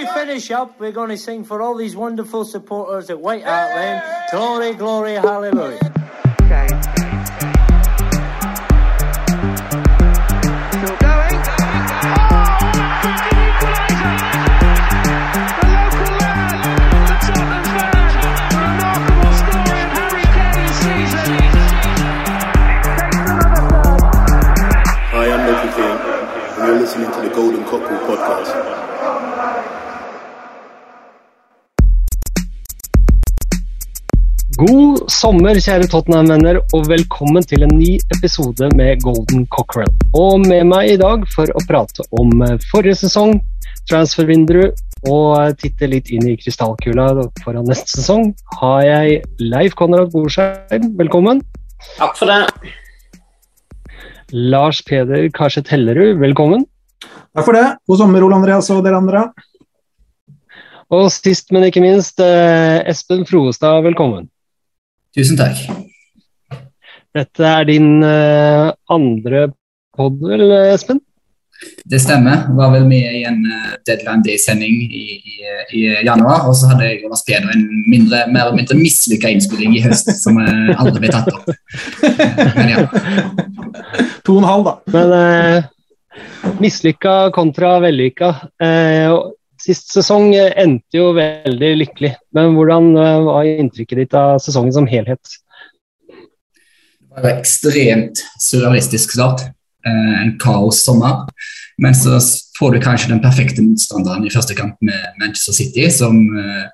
to finish up, we're going to sing for all these wonderful supporters at White Hart Lane. Glory, glory, hallelujah. Okay. Still going. Hi, I'm Loki King, and you're listening to the Golden Cockerel podcast. God sommer, kjære Tottenham-venner, og velkommen til en ny episode med Golden Cockerel. Og med meg i dag for å prate om eh, forrige sesong, transfervindu og titte litt inn i krystallkula foran neste sesong, har jeg Leif Konrad Borsheim. Velkommen. Takk for det. Lars Peder Karseth Hellerud, velkommen. Takk for det. God sommer, Ole Andreas og dere andre. Og sist, men ikke minst, eh, Espen Froestad, velkommen. Tusen takk. Dette er din uh, andre pod, vel, Espen? Det stemmer. Var vel med i en eh, Deadline Day-sending i, i, i januar. Og så hadde jeg og Lars Peder en mindre, mer eller mindre mislykka innspilling i høst som eh, aldri ble tatt opp. Men ja. To og en halv, da. Men eh, mislykka kontra vellykka. Eh, sist sesong eh, endte jo veldig lykkelig. Men hvordan eh, var inntrykket ditt av sesongen som helhet? Det var ekstremt surrealistisk start. Eh, en kaos-sommer. Men så får du kanskje den perfekte motstanderen i første kamp med Manchester City, som eh,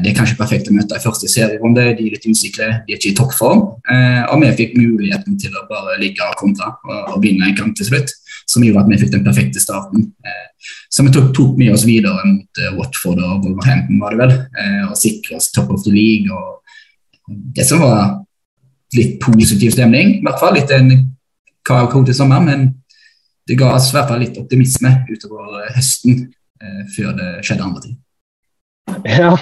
det er kanskje perfekt å møte i første serierunde. De er litt usikre, de er ikke i toppform. Eh, og vi fikk muligheten til å bare ligge og kontra og, og vinne en kamp til slutt. Som gjorde at vi fikk den perfekte starten. Eh, som vi tok, tok med oss videre mot eh, Watford og Wolverhampton, var det vel. Eh, og sikra oss top of the league. og Det som var litt positiv stemning, i hvert fall. Litt en kaotisk sommer, men det ga oss i hvert fall litt optimisme utover eh, høsten før det skjedde andre ting. Ja.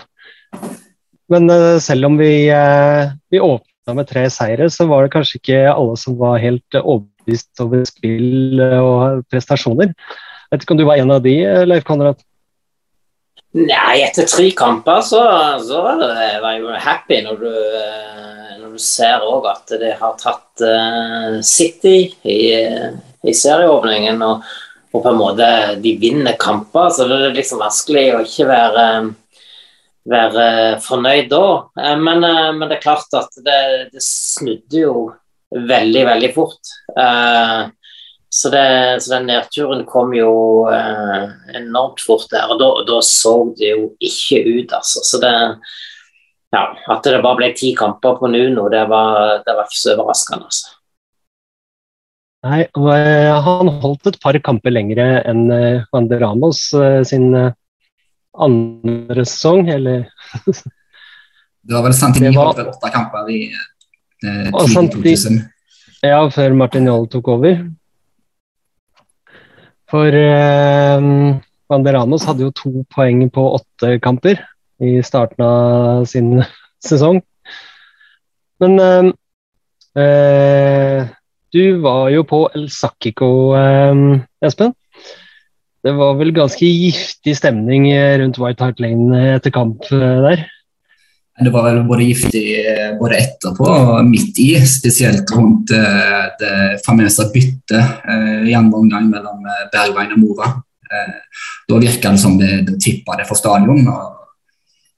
Men selv om vi, vi åpna med tre seire, så var det kanskje ikke alle som var helt eh, overbevist over spill eh, og prestasjoner. Jeg vet ikke om du var en av de, Leif Konrad? Nei, etter tre kamper så, så var det- jeg happy når du, eh, når du ser òg at de har tatt eh, City i, i serieåpningen, og, og på en måte de vinner kamper. Så det er liksom vanskelig å ikke være, være fornøyd da. Men, men det er klart at det, det snudde jo veldig, veldig fort. Eh, Så, det, så den nedturen kom jo eh, enormt fort der, og da, da så det jo ikke ut, altså. Så det ja, At det bare ble ti kamper på Nuno, det var, det var ikke så overraskende. altså. Nei, og eh, han holdt et par kamper lengre enn Van der Ramos sin andre sesong, eller Det var vel Santini holdt åtte kamper i eh, Og samtidig, Ja, før Martin Joll tok over. For eh, Vanderanos hadde jo to poeng på åtte kamper i starten av sin sesong. Men eh, eh, du var jo på El Sakiko, eh, Espen. Det var vel ganske giftig stemning rundt White Hart Lane etter kamp eh, der. Det var vel både giftig eh, både etterpå og midt i, spesielt rundt eh, det famøse byttet eh, i andre omgang mellom Bergveien og Mora. Da virka det som det, det tippa det for stadion. og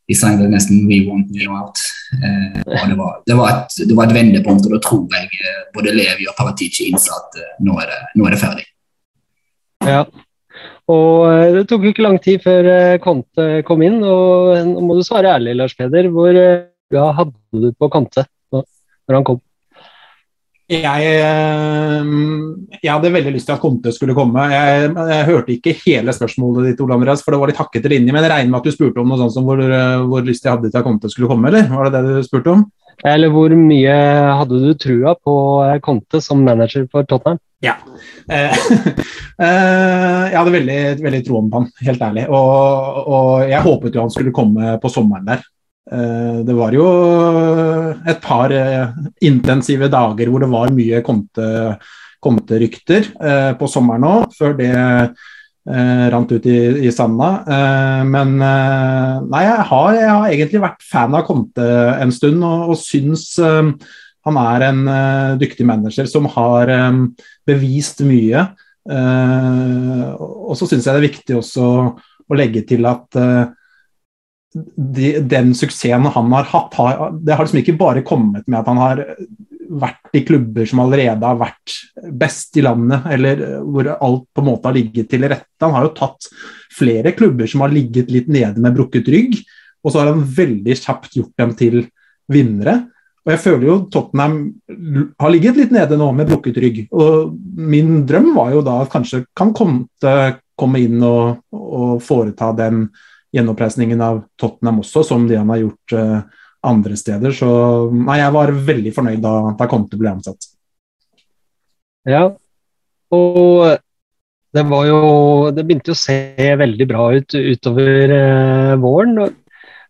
De sang det nesten 'We want you out'. Det var, det, var et, det var et vendepunkt, og da tror jeg både Levi og Paratici innså at nå, er det, nå er det ferdig. Ja. Og eh, det tok ikke lang tid før eh, Conte kom inn. Og eh, nå må du svare ærlig, Lars Peder. Hvor eh, ja, hadde du på Conte når han kom? Jeg, eh, jeg hadde veldig lyst til at Conte skulle komme. Jeg, jeg hørte ikke hele spørsmålet ditt, Ole Andreas, for det var litt hakkete linje. Men jeg regner med at du spurte om noe sånt som hvor, eh, hvor lyst jeg hadde til at Conte skulle komme, eller? Var det det du spurte om? Eller hvor mye hadde du trua på eh, Conte som manager for Tottenham? Ja. Eh, eh, jeg hadde veldig, veldig troen på han, helt ærlig. Og, og jeg håpet jo han skulle komme på sommeren der. Eh, det var jo et par intensive dager hvor det var mye konterykter på sommeren òg, før det rant ut i, i sanda. Men nei, jeg har, jeg har, egentlig vært fan av Conte en stund, og, og syns han er en uh, dyktig manager som har um, bevist mye. og så syns jeg det er viktig også å legge til at de, den suksessen han har hatt, har, det har liksom ikke bare kommet med at han har vært i klubber som allerede har vært best i landet, eller hvor alt på en måte har ligget til rette. Han har jo tatt flere klubber som har ligget litt nede med brukket rygg, og så har han veldig kjapt gjort dem til vinnere. Og jeg føler jo Tottenham har ligget litt nede nå med brukket rygg. Og min drøm var jo da at kanskje kan komme, inn og, og foreta den gjenoppreisningen av Tottenham også, som de han har gjort uh, andre steder. Så nei, jeg var veldig fornøyd da, da Conte ble ansatt. Ja, og det var jo Det begynte jo å se veldig bra ut utover uh, våren.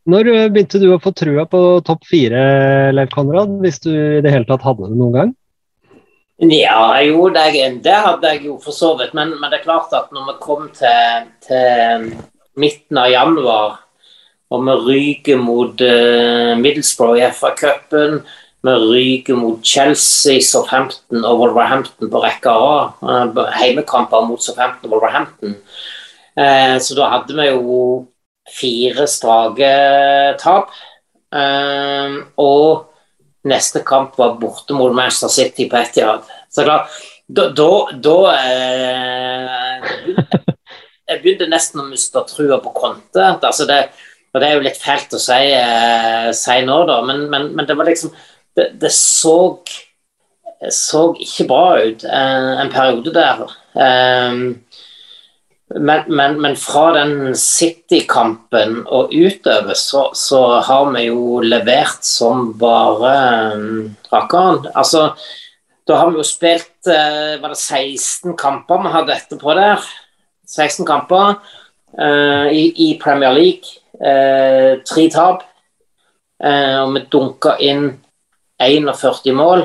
Når begynte du å få trua på topp fire, Leif Konrad, hvis du i det hele tatt hadde det noen gang? Ja, jo, det, det hadde jeg jo for så vidt. Men, men, det er klart at når vi kom til, til midten av januar, og vi ryker mot uh, Middlesbrough i FA-cupen. Vi ryker mot Chelsea, Southampton og Wolverhampton på rekke A. Uh, heimekamper mot Southampton og Wolverhampton. Uh, så da hadde vi jo fire strake tap. Uh, og neste kamp var borte mot Manchester City på Etiad. Så klart, da, da, da Jeg begynte nesten å miste trua på Conte. Altså det, og det er jo litt fælt å si, eh, si nå, da, men, men, men, det var liksom Det, det så, så ikke bra ut eh, en periode der. Eh, men, men, men, fra den City-kampen og utover, så, så, har vi jo levert som bare um, rakkeren. Altså, da har vi jo spilt uh, Var det 16 kamper vi hadde etterpå der? 16 kamper uh, i, i, Premier League. Uh, tre tap. og vi dunka inn 41 mål.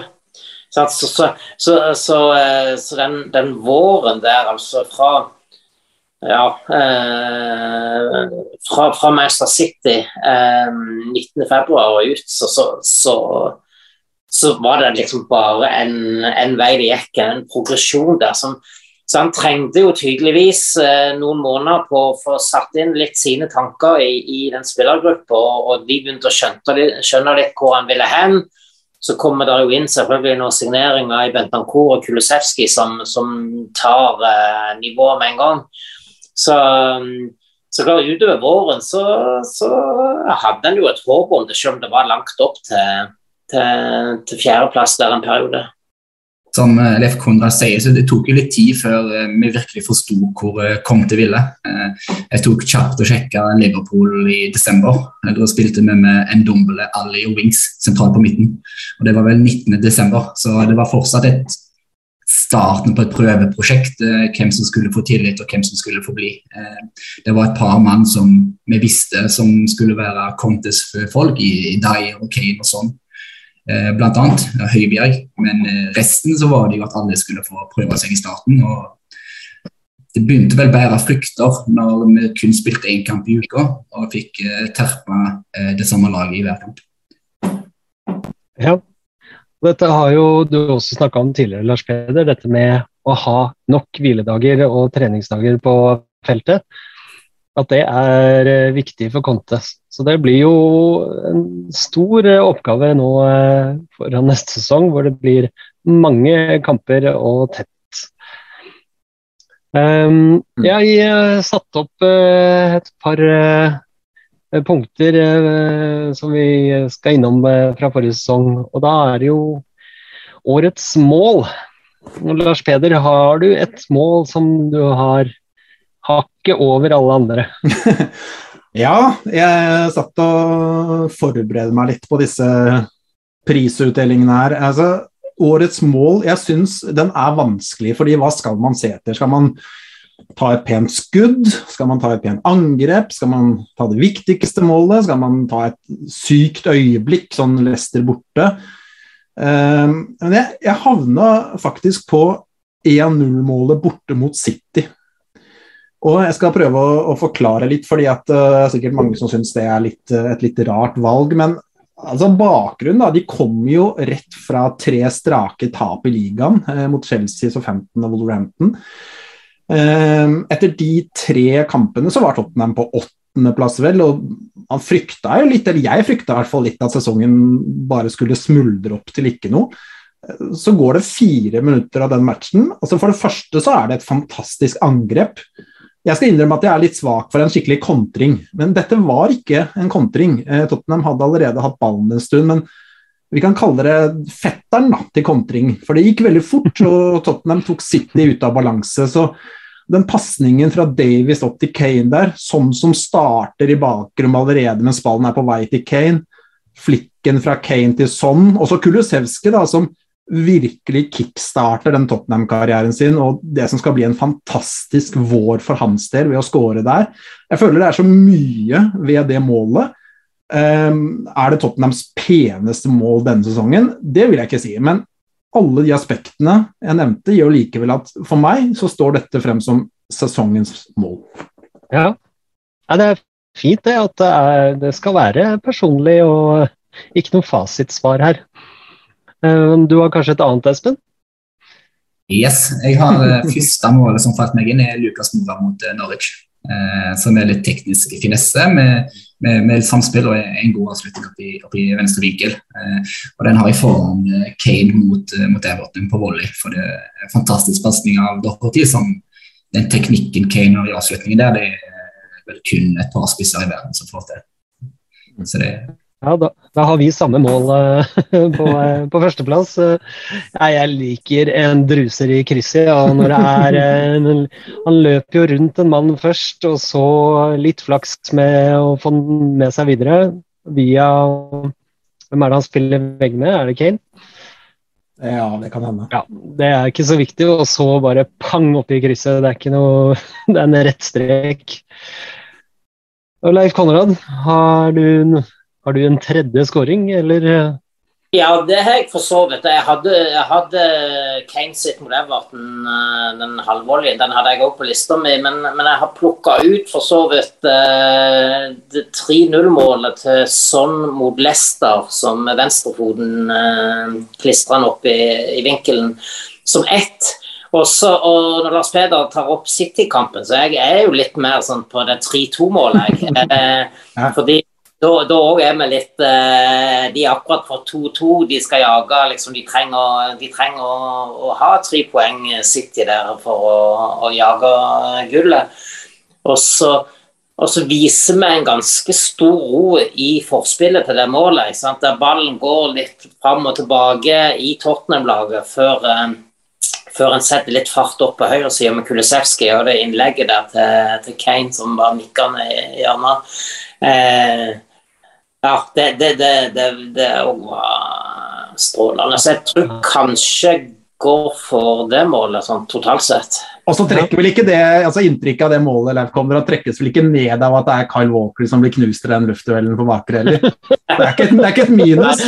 Så, så, så den, den, våren der, altså fra ja, eh, fra, fra, Manchester City eh, 19.2 og ut, så, så, så, så, var det liksom bare en, en vei det gikk, en progresjon der. Som, så han trengte jo tydeligvis eh, noen måneder på å få satt inn litt sine tanker i, i den spillergruppa, og, og, de begynte å skjønne, skjønne litt hvor han ville hen. Så kommer det jo inn selvfølgelig noen signeringer i Bentancour og Kulusevski som, som tar eh, nivået med en gang. Så, så klar, utover våren så, så hadde en jo et håp om det, selv om det var langt opp til, til, til fjerdeplass der en periode. Som eh, Leif Konrad sier, så det tok jo litt tid før eh, vi virkelig forsto hvor kom til ville. Jeg tok kjapt og sjekka Liverpool i desember. Da spilte vi med Ndombele, Ali og Wings sentralt på midten. Og Det var vel 19. desember, så det var fortsatt et starten på et prøveprosjekt. Eh, hvem som skulle få tillit, og hvem som skulle få bli. Eh, det var et par mann som vi visste som skulle være Contes folk, i Dyer og Kane og sånn. Eh, blant annet Høibjerg. Men resten så var det jo at alle skulle få prøve seg i starten. og det begynte vel å bære frukter når vi kun spilte én kamp i uka og fikk terpa det samme laget i hver kamp. Ja, dette har jo du også snakka om tidligere, Lars Peder. Dette med å ha nok hviledager og treningsdager på feltet. At det er eh, viktig for Conte. Så det blir jo en stor eh, oppgave nå eh, foran neste sesong, hvor det blir mange kamper og tett. Um, jeg satte opp et par punkter eh, som vi skal innom eh, fra forrige sesong. Og da er det jo årets mål. Lars Peder, har du et mål som du har hakket over alle andre? ja, jeg satt og forberedte meg litt på disse prisutdelingene her. Altså, årets mål, jeg syns den er vanskelig, fordi hva skal man se etter? Skal man ta et pent skudd? Skal man ta et pent angrep? Skal man ta det viktigste målet? Skal man ta et sykt øyeblikk, sånn Lester borte? Um, men jeg, jeg havna faktisk på 1-0-målet borte mot City. Og jeg skal prøve å, å forklare litt, fordi uh, det er sikkert mange som syns det er litt, uh, et litt rart valg. Men altså, bakgrunnen, da. De kom jo rett fra tre strake tap i ligaen uh, mot Chelsea, Southampton og Wolverhampton. Etter de tre kampene så var Tottenham på åttendeplass, vel. Og man frykta jo litt, eller jeg frykta i hvert fall litt at sesongen bare skulle smuldre opp til ikke noe så går det fire minutter av den matchen. Altså For det første så er det et fantastisk angrep. Jeg skal innrømme at jeg er litt svak for en skikkelig kontring, men dette var ikke en kontring. Eh, Tottenham hadde allerede hatt ballen en stund, men vi kan kalle det fetteren da, til kontring. For det gikk veldig fort, og Tottenham tok City ut av balanse. så den pasningen fra Davies opp til Kane der, sånn som starter i bakrom allerede mens ballen er på vei til Kane, flikken fra Kane til Son, og så Kulusevski, da, som virkelig kickstarter den Tottenham-karrieren sin, og det som skal bli en fantastisk vår for hans del ved å score der. Jeg føler det er så mye ved det målet. Um, er det Tottenhams peneste mål denne sesongen? Det vil jeg ikke si. Men alle de aspektene jeg nevnte, gjør likevel at for meg så står dette frem som sesongens mål. Ja, ja det er fint det at det, er, det skal være personlig og ikke noe fasitsvar her. Eh, du har kanskje et annet, Espen? Yes. Jeg har eh, første målet som falt meg inn, er Lukas Mora mot eh, Norwich. Eh, som er litt teknisk finesse med, med, med samspill og en god avslutning oppi, i, venstre vinkel. Eh, og Den har jeg foran Kane mot, mot Everton på volley. For det er en fantastisk pasning av Doherty. som Den teknikken Kane har i avslutningen der, det er vel kun et par spisser i verden som får til. Så det, ja, da, da, har vi samme mål uh, på, uh, på førsteplass. Uh, jeg liker en druser i krysset. og når det er Han løper jo rundt en mann først, og så litt flaks med å få den med seg videre via Hvem er det han spiller vegg med? Er det Kane? Ja, det kan hende. Ja, Det er ikke så viktig, og så bare pang oppi krysset. Det er ikke noe Det er en rett strek. Leif Konrad, har du har du en tredje scoring, eller? Ja, det har jeg for så vidt. Jeg hadde, jeg hadde Kane sitt mot Everton, eh, den halvvolleyen. Den hadde jeg òg på lista mi, men, men, jeg har plukka ut for så vidt det 3-0-målet til Son mot Leicester, som venstrefoten klistrer han opp i, i, vinkelen, som ett. Også, og når Lars Peder tar opp City-kampen, så jeg er jo litt mer sånn på det 3-2-målet. Eh, fordi da òg er vi litt eh, De er akkurat for 2-2. De skal jage. Liksom, de trenger, de trenger å, å, ha tre poeng City der for å, å jage gullet. Og så, og så, viser vi en ganske stor ro i forspillet til det målet. Der ballen går litt fram og tilbake i Tottenham-laget før, eh, før en setter litt fart opp på høyresida med Kulisevskij og det innlegget der til, til Kane som bare nikker ned i hjørnet. Eh, ja, det, det, det, det, er òg strålende. Så jeg tror kanskje går for det målet, sånn totalt sett. Og så trekker vel ikke det, altså Inntrykket av det målet Leif kommer, trekkes vel ikke ned av at det er Kyle Walker som blir knust i den luftduellen på Vaker heller. Det er ikke, det er ikke et minus.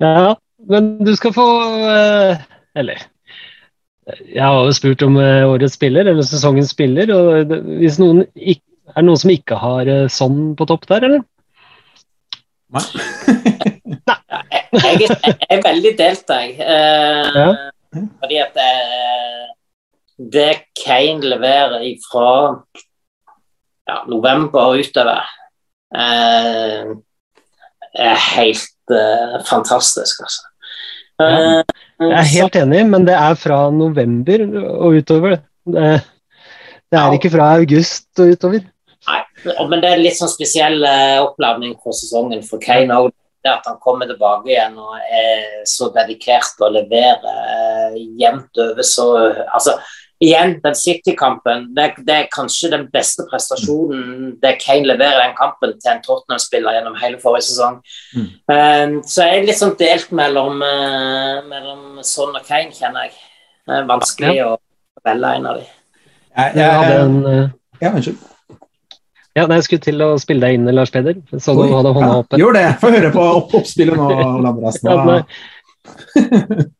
ja, men du skal få eh, Eller jeg har jo spurt om eh, årets spiller, eller sesongens spiller. og hvis noen Er det noen som ikke har eh, sånn på topp der, eller? Nei. Nei. jeg, er, jeg, er veldig delt, jeg. Eh, ja. Fordi at det, det Kane leverer fra ja, november og utover, eh, er helt eh, fantastisk, altså. Ja. Jeg er helt enig, men det er fra november og utover. Det, det er ikke fra august og utover. Nei, men det er litt sånn spesiell eh, oppladning for sesongen for Kane òg. At han kommer tilbake igjen og er så dedikert og leverer eh, jevnt over så Altså, igjen, den City-kampen det, det, er kanskje den beste prestasjonen det Kane leverer den kampen til en Tottenham-spiller gjennom hele forrige sesong. Mm. Um, så jeg er litt sånn delt mellom, uh, mellom Son og Kane, kjenner jeg. Det er vanskelig ja. å velge en av dem. Jeg, jeg, jeg, en, uh, ja, unnskyld. Ja, nei, jeg skulle til å spille deg inn, Lars Peder. Så du hadde hånda ja, oppe. Gjør det! Få høre på opp oppspillet nå, Landras.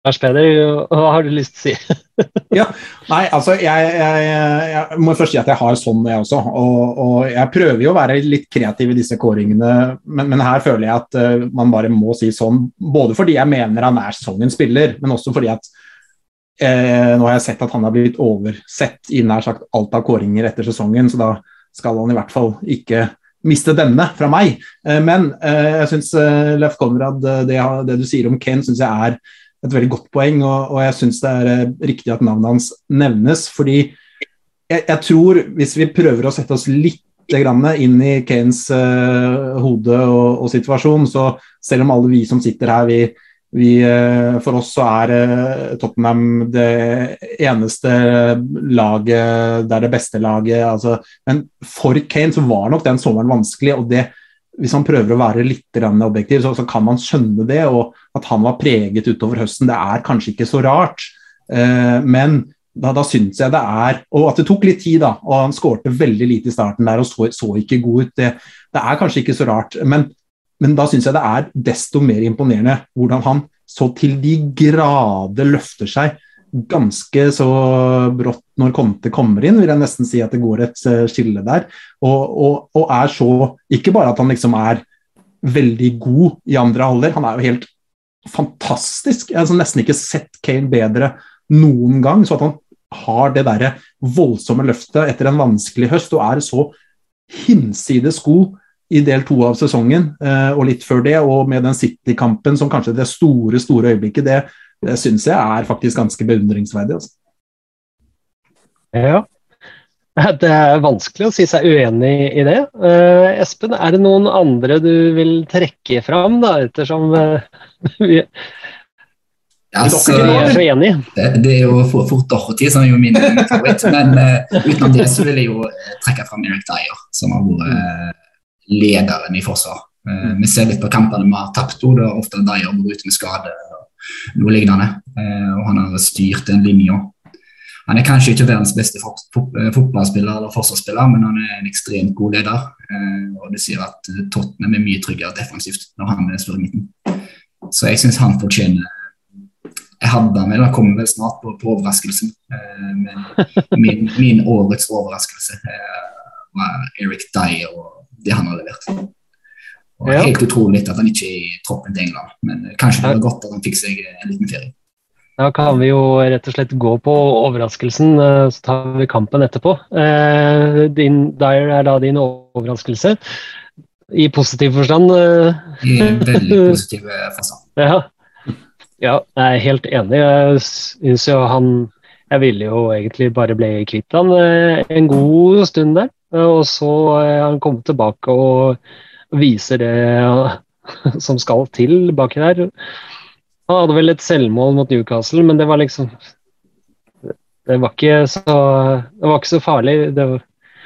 Lars Peder, hva har du lyst til å si? ja, Nei, altså jeg, jeg, jeg må først si at jeg har sånn, jeg også. Og, og jeg prøver jo å være litt kreativ i disse kåringene, men, men her føler jeg at uh, man bare må si sånn. Både fordi jeg mener han er sesongens spiller, men også fordi at uh, nå har jeg sett at han har blitt oversett i nær sagt alt av kåringer etter sesongen, så da skal han i hvert fall ikke miste denne fra meg. Uh, men jeg syns Leif Konrad, det, det, du sier om Kane, syns jeg er et veldig godt poeng, og, og jeg syns det er eh, riktig at navnet hans nevnes. fordi jeg, jeg, tror, hvis vi prøver å sette oss litt inn i Kanes uh, hode og, og, situasjon, så selv om alle vi som sitter her, vi, vi uh, for oss så er uh, Tottenham det eneste laget, det er det beste laget. Altså, men for Kane så var nok den sommeren vanskelig, og det hvis man prøver å være litt objektiv, så, så, kan man skjønne det. Og at han var preget utover høsten, det er kanskje ikke så rart. Eh, men da, da syns jeg det er Og at det tok litt tid, da. Og han skårte veldig lite i starten der og så, så ikke god ut. Det, det, er kanskje ikke så rart. Men, men da syns jeg det er desto mer imponerende hvordan han så til de grader løfter seg ganske så brått når Conte kommer inn, vil jeg nesten si at det går et eh, skille der. Og, og, og er så Ikke bare at han liksom er veldig god i andre halvdel, han er jo helt fantastisk. Jeg har altså nesten ikke sett Kane bedre noen gang. Så at han har det derre voldsomme løftet etter en vanskelig høst og er så hinsides god i del to av sesongen eh, og litt før det, og med den City-kampen som kanskje det store, store øyeblikket, det det syns jeg er faktisk ganske beundringsverdig. Også. Ja. Det er vanskelig å si seg uenig i det. Uh, Espen, er det noen andre du vil trekke fram, da, ettersom uh, vi, altså, er? Det, det, er jo fort Dorothy som er jo min favoritt, men uh, utenom det så vil jeg jo trekke fram Eric Dyer, som har vært lederen i forsvar. vi ser litt på kampene vi har tapt, og det er ofte Dyer går ut med skade noe lignende. Eh, og han har styrt den linja. Han er kanskje ikke verdens beste eh, fotballspiller eller forsvarsspiller, men han er en ekstremt god leder. Eh, og det sier at Tottenham er mye tryggere defensivt når han står i midten. Så jeg syns han fortjener Jeg hadde han vel, han kommer vel snart på, på overraskelsen. Men min, min, årets overraskelse var Eric Dyer og det han har levert. Og ja. Helt utrolig at han ikke er i troppen til England, men kanskje det var godt at han fikk seg en liten ferie. Da kan vi jo rett og slett gå på overraskelsen, eh, så tar vi kampen etterpå. Eh, din Dyer er da din overraskelse, i positiv forstand? Eh. I veldig positiv forstand. Ja. ja, jeg er helt enig. Jeg syns jo han Jeg ville jo egentlig bare bli kvitt han en god stund der. Og så har han kommet tilbake og viser det som skal til baki der. Han hadde vel et selvmål mot Newcastle, men det var liksom Det var ikke så, det var ikke så farlig. Det var,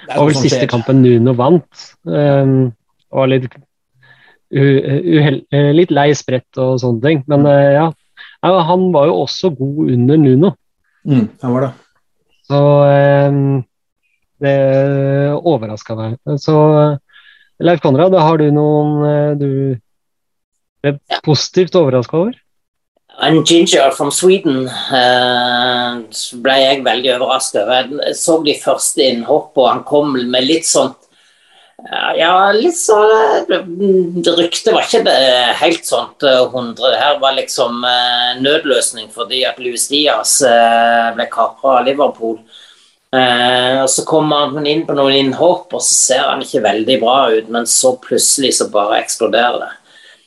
det var vel siste kampen Nuno vant. Um, var litt, uhell, litt lei sprett og sånne ting. Men uh, ja, han var jo også god under Nuno. Mm, han var det. Så um, det overraska meg. Så Leif Konrad, har du noen eh, du ble positivt overraska over? En ginger from Sweden uh, ble jeg veldig overrasket over. Jeg så de første innhopp, og han kom med litt sånt ja, litt sånn Ryktet var ikke helt sånt 100. Det her var liksom nødløsning fordi at Louis Diaz ble kapra av Liverpool. Eh, og Så kommer han inn på noen innhopp, og så ser han ikke veldig bra ut, men så plutselig så bare eksploderer det.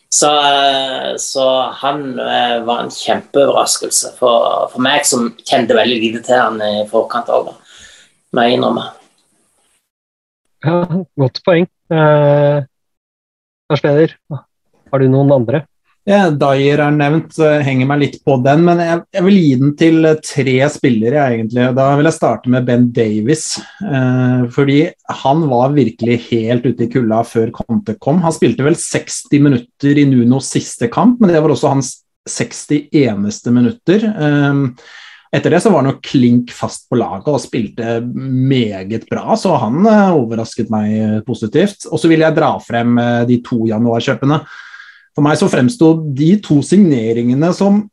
Så, eh, så han eh, var en kjempeoverraskelse for, for, meg, som kjente veldig lite til han i forkant òg, må jeg innrømme. Ja, godt poeng. Eh, Lars Peder, har du noen andre? Ja, Dyer er nevnt, henger meg litt på den, men jeg, jeg, vil gi den til tre spillere, egentlig. Da vil jeg starte med Ben Davies. Eh, fordi han var virkelig helt ute i kulda før Conte kom. Han spilte vel 60 minutter i Nunos siste kamp, men det var også hans 60 eneste minutter. Eh, etter det så var han jo klink fast på laget og spilte meget bra, så han eh, overrasket meg positivt. Og så vil jeg dra frem eh, de to januarkjøpene. For meg så fremsto de to signeringene som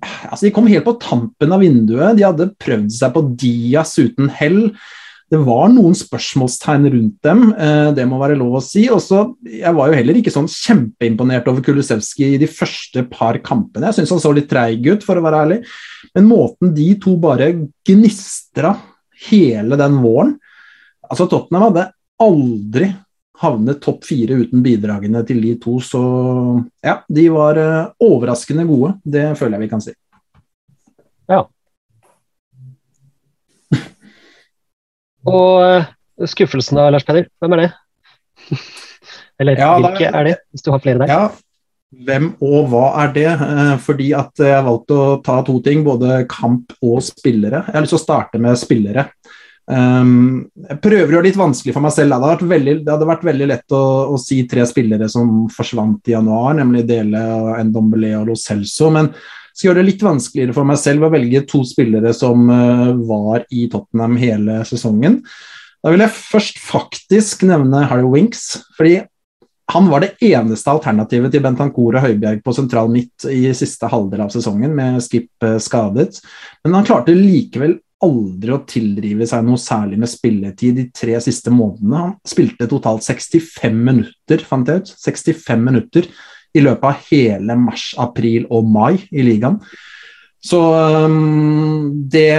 altså De kom helt på tampen av vinduet. De hadde prøvd seg på Dias uten hell. Det var noen spørsmålstegn rundt dem, eh, det må være lov å si. Også, jeg var jo heller ikke sånn kjempeimponert over Kulusevski i de første par kampene. Jeg syns han så litt treig ut, for å være ærlig. Men måten de to bare gnistra hele den våren Altså, Tottenham hadde aldri havnet topp fire uten bidragene til de to, så ja, de var eh, overraskende gode. Det føler jeg vi kan si. Ja. Og eh, skuffelsen da, Lars Peder, hvem er det? Eller Ja, hvilke er det, hvis du har flere der? Ja, hvem og hva er det? Eh, Fordi at jeg valgte å ta to ting, både kamp og spillere. Jeg har lyst til å starte med spillere. Um, jeg prøver å gjøre det litt vanskelig for meg selv. Det hadde vært veldig, hadde vært veldig lett å, å si tre spillere som forsvant i januar, nemlig Dele, Ndombele og Lo Celso. Men jeg skal gjøre det litt vanskeligere for meg selv å velge to spillere som uh, var i Tottenham hele sesongen. Da vil jeg først faktisk nevne Harry Winks. fordi han var det eneste alternativet til Bentancour og Høibjerg på sentral midt i siste halvdel av sesongen, med Skip eh, skadet. Men han klarte likevel aldri å tildrive seg noe særlig med spilletid de tre siste månedene. Han spilte totalt 65 minutter, fant jeg ut. 65 minutter i løpet av hele mars, april og mai i ligaen. Så um, det,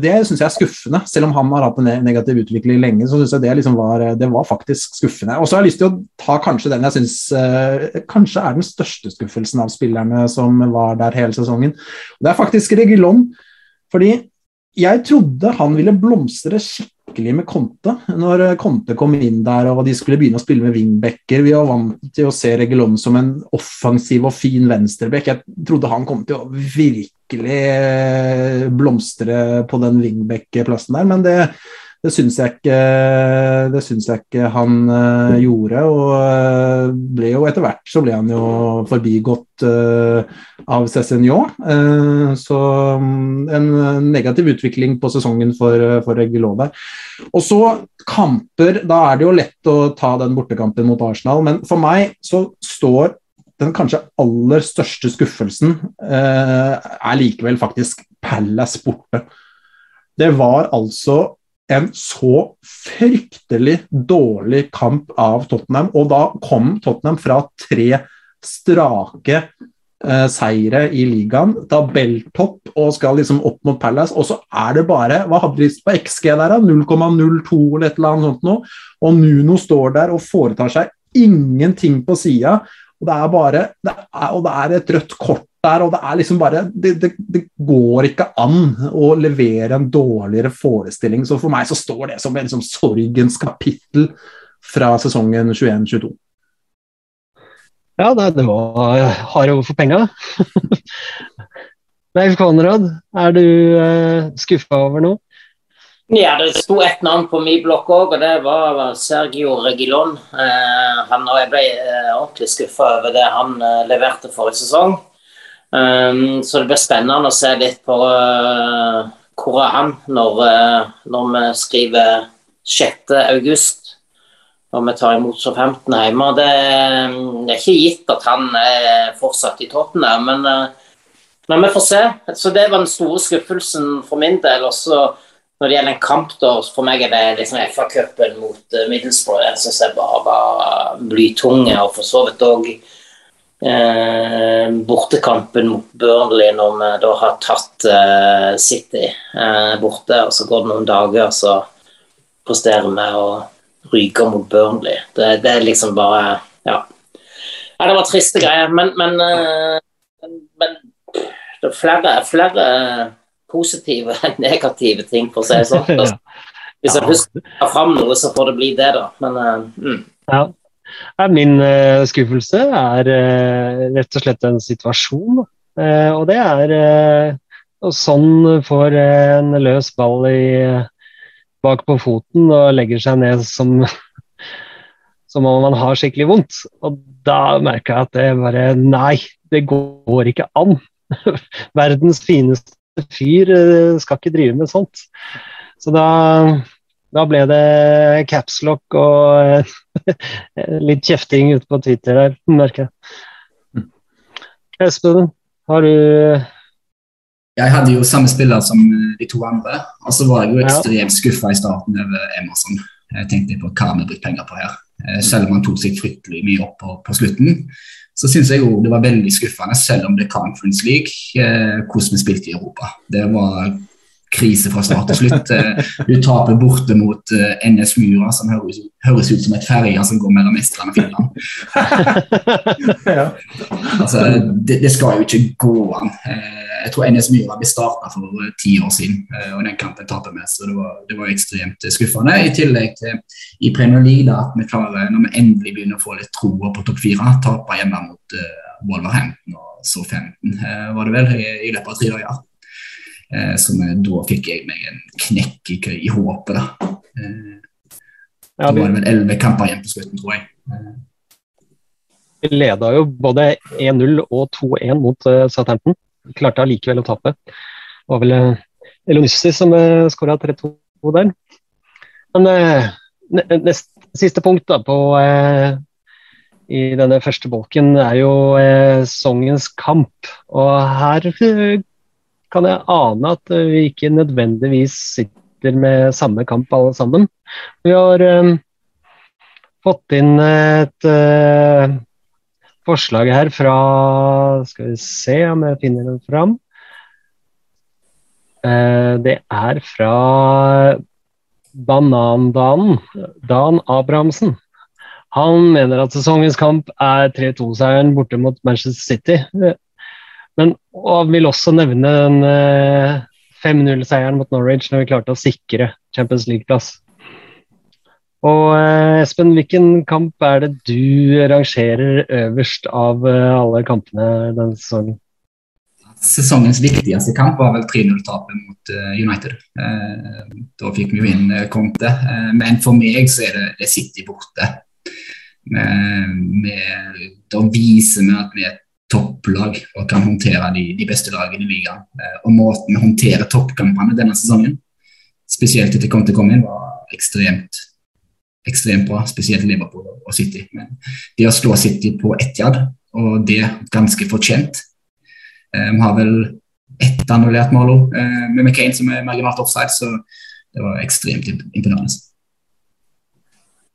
det syns jeg er skuffende. Selv om han har hatt en negativ utvikling lenge, så syns jeg det, liksom var, det var faktisk skuffende. Og så har jeg lyst til å ta kanskje den jeg syns uh, kanskje er den største skuffelsen av spillerne som var der hele sesongen. Det er faktisk Regilon. Fordi jeg trodde han ville blomstre skikkelig med Conte når Conte kom inn der og de skulle begynne å spille med wingbacker. Vi var vant til å se Regulon som en offensiv og fin venstreback. Jeg trodde han kom til å virkelig eh, blomstre på den wingback-plassen der, men det, det syns jeg ikke det syns jeg ikke han uh, gjorde. Og eh, ble jo etter hvert så ble han jo forbigått uh, av Cézinho. Uh, så um, en negativ utvikling på sesongen for, for Regulov der. Og så kamper, da er det jo lett å ta den bortekampen mot Arsenal, men for meg så står den kanskje aller største skuffelsen er likevel faktisk Palace borte. Det var altså en så fryktelig dårlig kamp av Tottenham, og da kom Tottenham fra tre strake eh, seire i ligaen, tabelltopp og skal liksom opp mot Palace, og så er det bare Hva hadde de på XG der, da? 0,02 eller et eller annet sånt noe? Og Nuno står der og foretar seg ingenting på sida, og Og det er et rødt kort der, og det er liksom bare det, det, det går ikke an å levere en dårligere forestilling. Så for meg så står det som en liksom, sorgens kapittel fra sesongen 21-22. Ja, det, det var hard over for penga. Leif Konrad, er du eh, skuffa over noe? Ja, det sto ett navn på min blokk òg, og det var Sergio Regilon. Eh, han, og jeg ble eh, ordentlig skuffa over det han eh, leverte forrige sesong. Um, så det blir spennende å se litt på uh, hvor er han når, uh, når vi skriver 6. august. Og vi tar imot så 15 hjemme. Det, det er ikke gitt at han er fortsatt i Tottenham, men, uh, vi får se. Så det var den store skuffelsen for min del. også når det gjelder en kamp, da, for meg er det liksom FA-cupen mot Middlesbrough. Jeg syns jeg bare var blytunge, og for så vidt òg eh, bortekampen mot Burnley når vi da har tatt eh, City eh, borte. og Så går det noen dager, så presterer vi og ryker mot Burnley. Det, det er liksom bare Ja. ja det var triste greier, men, men, men det er flere, flere positive enn negative ting, for å si det sånn. Hvis jeg husker å ta fram noe, så får det bli det, da. Men mm. ja. Min uh, skuffelse er uh, rett og slett en situasjon. Uh, og det er og sånn får en løs ball i, bak på foten og legger seg ned som, som om man har skikkelig vondt. Og da merker jeg at det bare Nei, det går ikke an. Verdens fineste fyr skal ikke drive med sånt. Så da, da ble det capslock og litt kjefting ute på Twitter der, merker jeg. Espen, har du Jeg hadde jo samme spiller som eh, de to andre, og så var jeg jo ekstremt skuffa i starten over Emerson. Jeg tenkte på hva har vi brukt penger på her. Eh, Selv om han tok seg fryktelig mye opp på, på slutten, så syns jeg jo det var veldig skuffende, selv om det er Conference League, eh, hvordan vi spilte i Europa. Det var krise fra start til slutt. Eh, Du taper borte mot eh, NS Mura, som høres, høres ut som et ferje som går mellom Estland og Finland. Altså, det, det skal jo ikke gå an. Eh, Jeg tror NS Myra ble starta for ti år siden, og den kampen taper vi. Så det var, det var ekstremt skuffende. I tillegg til i Premier League da, at vi klarer, når vi endelig begynner å få litt troa på topp fire, tape hjemme mot uh, Wolverhampton og så 15, uh, var det vel, i, i løpet av tre dager. Eh, så da fikk jeg meg en knekk i, i håpet, da. Eh, Ja, vi... Det var vel elleve kamper igjen på slutten, tror jeg. Eh, vi leda jo både 1-0 og 2-1 mot uh, Southampton. Klarte allikevel å tape. Det var vel Elonyssi som uh, skåra 3-2 der. Men eh, nest, siste punkt da på eh, i denne første bolken er jo eh, sesongens kamp. Og her eh, kan jeg ane at eh, vi ikke nødvendigvis sitter med samme kamp alle sammen. Vi har eh, fått inn et eh, forslag her fra Skal vi se om jeg finner den fram. Eh, det er fra Banandanen, Dan Abrahamsen. Han mener at sesongens kamp er 3-2-seieren borte mot Manchester City. Eh, Men og vil også nevne den eh, 5-0-seieren mot Norwich når vi klarte å sikre Champions League-plass. Og eh, Espen, hvilken kamp er det du rangerer øverst av eh, alle kampene denne sesongen? Sesongens viktigste kamp var vel 3-0-tapet mot eh, United. Eh, da fikk vi jo inn Conte. Eh, men for meg så er det, City borte. Eh, da viser vi at vi er et topplag og kan håndtere de, de beste lagene i ligaen. Eh, og måten vi håndterer toppkampene denne sesongen, spesielt etter Conte kom inn, var ekstremt ekstremt bra, spesielt Liverpool og City. Men det å slå City på Etihad, og det ganske fortjent, Eh, Vi har vel ett annullert mål også, eh, med McCain som er marginalt offside, så det var ekstremt imponerende.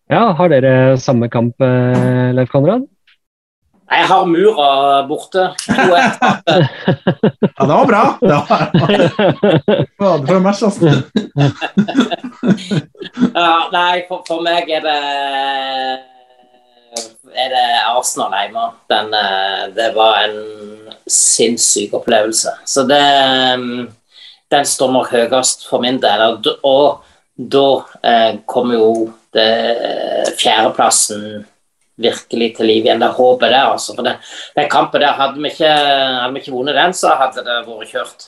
Ja, har dere samme kamp, Leif Konrad? Jeg har Mura borte. ja, det var bra. Det var det for altså. Ja, nei, for, for meg er det er det Arsenal hjemme. Den, eh, det var en sinnssyk opplevelse. Så det mm, Den står nok høyest for min del. Og, og da eh, kommer jo det fjerdeplassen virkelig til liv igjen. Det håper der, altså. For den, den kampen der, hadde vi, ikke, ikke vunnet den, så hadde det vært kjørt.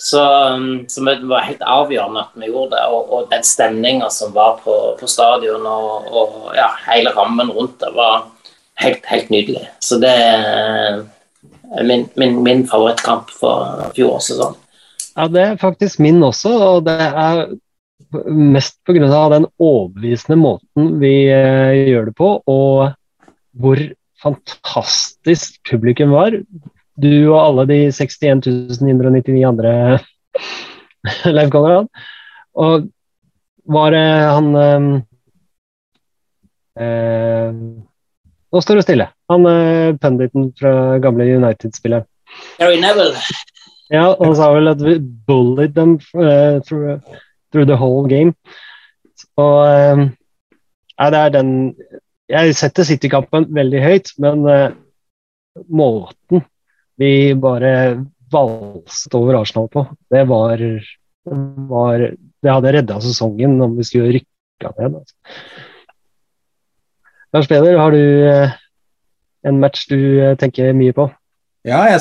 Så, um, så det var helt avgjørende at vi gjorde det. Og, og den stemninga som var på, på stadion og, og ja, hele rammen rundt det, var helt, helt nydelig. Så det er min, min, min favorittkamp for fjorårssesongen. Ja, det er faktisk min også, og det er mest pga. den overbevisende måten vi eh, gjør det på, og hvor fantastisk publikum var. Du og alle de 61 999 andre, Leif Konrad. Og var det han eh, eh, Nå står det stille. Han eh, punditen fra gamle United-spilleren. Gary Neville. Ja, han sa vel at vi bullied them uh, through, through the whole game. Og um, ja, det er den Jeg setter City-kampen veldig høyt, men uh, måten vi bare valset over Arsenal på, det var, var Det hadde redda sesongen om vi skulle rykka ned. Altså. Lars Peder, har du uh, en match du uh, tenker mye på? Ja, eh,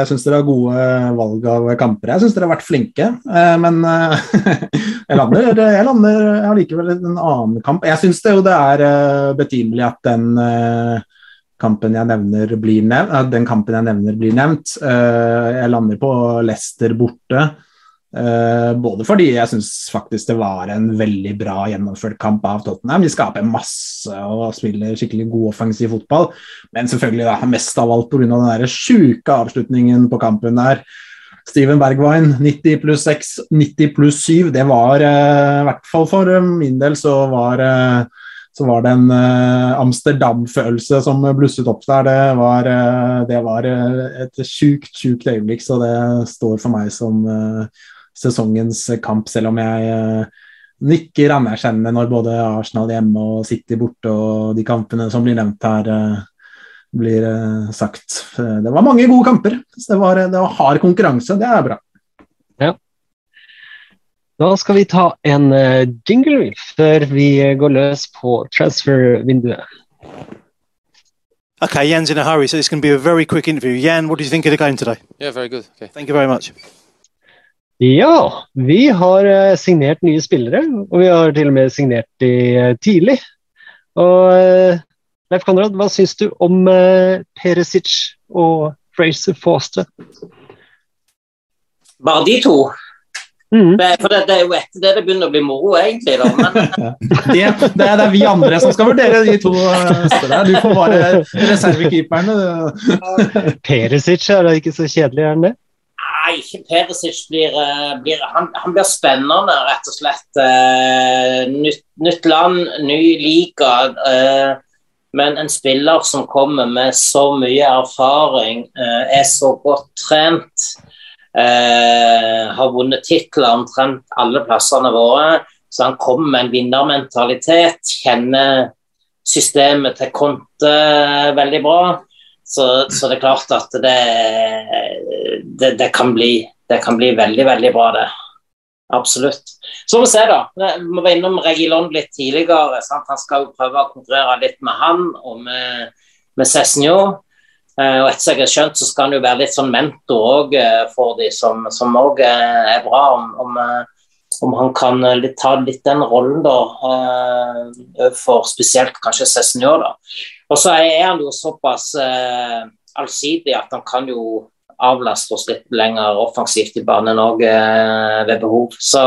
jeg syns dere har gode valg av kamper. Jeg syns dere har vært flinke. eh, Men eh, jeg lander, jeg lander allikevel en annen kamp. Jeg syns det det er eh, betimelig at den eh, kampen jeg nevner blir nevnt. Jeg nevner blir nevnt. Eh, Jeg lander på Leicester borte. Eh, både fordi jeg syns faktisk det var en veldig bra gjennomført kamp av Tottenham. De skaper masse og spiller skikkelig god offensiv fotball. Men selvfølgelig da, mest av alt pga. den der sjuke avslutningen på kampen der. Steven Bergwijn, 90 pluss 6, 90 pluss 7. Det var eh, i hvert fall for min del så var, eh, så var det en eh, Amsterdam-følelse som blusset opp der. Det var, eh, det var eh, et sjukt, sjukt øyeblikk, så det står for meg som eh, sesongens kamp, selv om jeg eh, nikker anerkjennende når både Arsenal hjemme og City borte og de kampene som blir nevnt her, eh, blir eh, sagt. Det var mange gode kamper. Så det, var, det var hard konkurranse, det er bra. Da skal vi ta en jingle før vi går løs på transfer-vinduet. Okay, Jan's in a hurry, so it's going to be a very quick interview. Jan, what do you think of the game today? Yeah, very good. Okay. Thank you very much. Ja, vi har eh, signert nye spillere, og vi har til og med signert de eh, tidlig. Og eh, Leif Konrad, hva syns du om Peresic Perisic og Fraser Foster? Bare de to. Mm. For det, det er jo etter det det begynner å bli moro, egentlig. da, men Det, det, det er vi andre som skal vurdere de to neste. Du får bare reservekeeperne. Peresic Perisic er da ikke så kjedelig, er han det? Nei, Perisic blir, eh, blir han, han blir spennende, rett og slett. Eh, nytt, nytt land, ny liga. Eh, men en spiller som kommer med så mye erfaring, er så godt trent, har vunnet titler omtrent alle plassene våre, så han kommer med en vinnermentalitet, kjenner systemet til Conte veldig bra. Så, så det er klart at det, det, det, kan bli, det kan bli veldig, veldig bra, det. Absolutt. Så må vi se, da. Vi må være innom Regilon litt tidligere. Sant? Han skal jo prøve å konkurrere litt med han og med, med Cesnio. Eh, og etter jeg har skjønt, så skal han jo være litt sånn mentor òg for de som òg er bra. Om, om, eh, om han kan eh, ta litt den rollen, da. eh, For spesielt kanskje da. Og så er han jo såpass eh, allsidig at han kan jo avlaste oss litt lenger offensivt i banen òg ved behov. Så,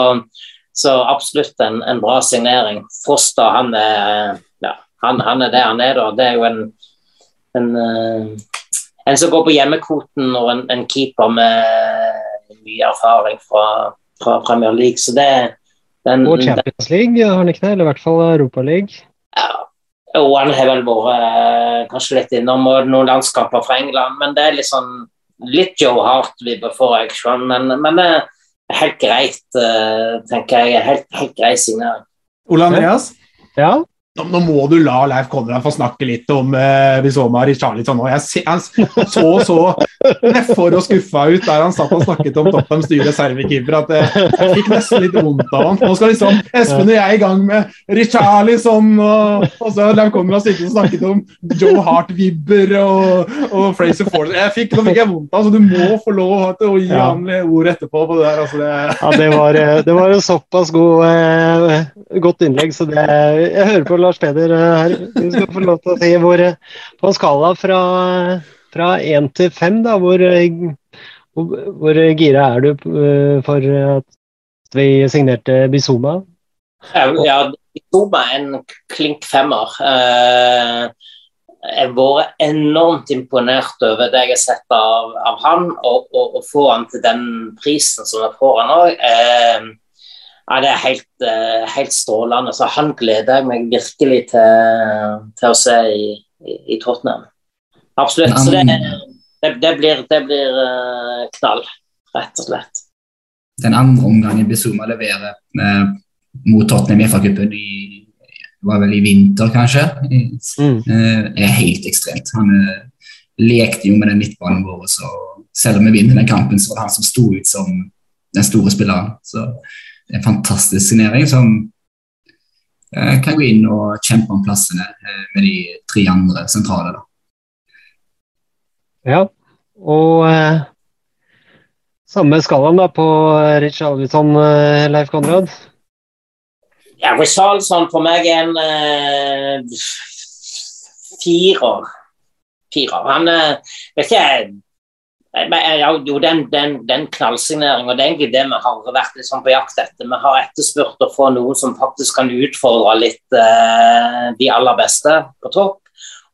så absolutt en, en bra signering. Foster han er, ja, han, han er det han er, da. Det er jo en, en, en som går på hjemmekvoten og en keeper med mye erfaring fra, fra Premier League. Så det den, Og Champions League har han ikke det, eller i hvert fall Europa League. og han har vel vært eh, kanskje litt innom noen landskamper fra England, men det er litt sånn litt Joe Hart-vibber får jeg men, men det er helt greit, eh, tenker jeg. Helt, helt grei signering. Ole Andreas, Ja, nå, nå må du la Leif Konrad få snakke litt om eh, Bizoma Richarlison nå. Jeg han så så nedfor og skuffa ut der han satt og snakket om Tottenhams nye reservekeeper at jeg, jeg fikk nesten litt vondt av han. Nå skal liksom Espen og jeg i gang med Richarlison, og, og så Leif Konrad sittet og snakket om Joe Hart-vibber og, og Fraser Ford. Jeg fikk, nå fikk jeg vondt av så du må få lov til å gi Ja. han ord etterpå på det der. Altså det, ja det, var, eh, det var en såpass god, eh, godt innlegg, så det Jeg hører på Lars Peder eh, her. Du skal få lov til å si hvor eh, På en skala fra, fra 1 til 5, da, hvor, eh, hvor, hvor gira er du for at vi signerte Bizoma? Ja, Bizoma er en klink femmer. Jeg har vært enormt imponert over det jeg har sett av, av han, og, og få han til den prisen som jeg får han òg. Ja, det er helt, eh, helt strålende. Så han gleder jeg meg virkelig til, til å se i, i, i Tottenham. Absolutt. Så det, det, det blir, det blir eh, knall, rett og slett. Den andre omgangen Bizuma leverer eh, mot Tottenham i FA-cupen i var vel i vinter, kanskje, i- Mm. eh, er helt ekstremt. Han eh, lekte jo med den midtbanen vår, så selv om vi vinner den kampen, så var det han som sto ut som den store spilleren. Så en fantastisk signering som eh, kan gå inn og kjempe om plassene eh, med de tre andre sentrale. Da. Ja, og eh, samme skalaen da på Richarlison, eh, Leif Konrad. Ja, Richarlison for meg er en eh, firer. Firer. Han er vet ikke ja, jo, den, den, den knallsigneringen, det er egentlig det vi har vært sånn på jakt etter. Vi har etterspurt å få noen som faktisk kan utfordre litt eh, de aller beste på topp,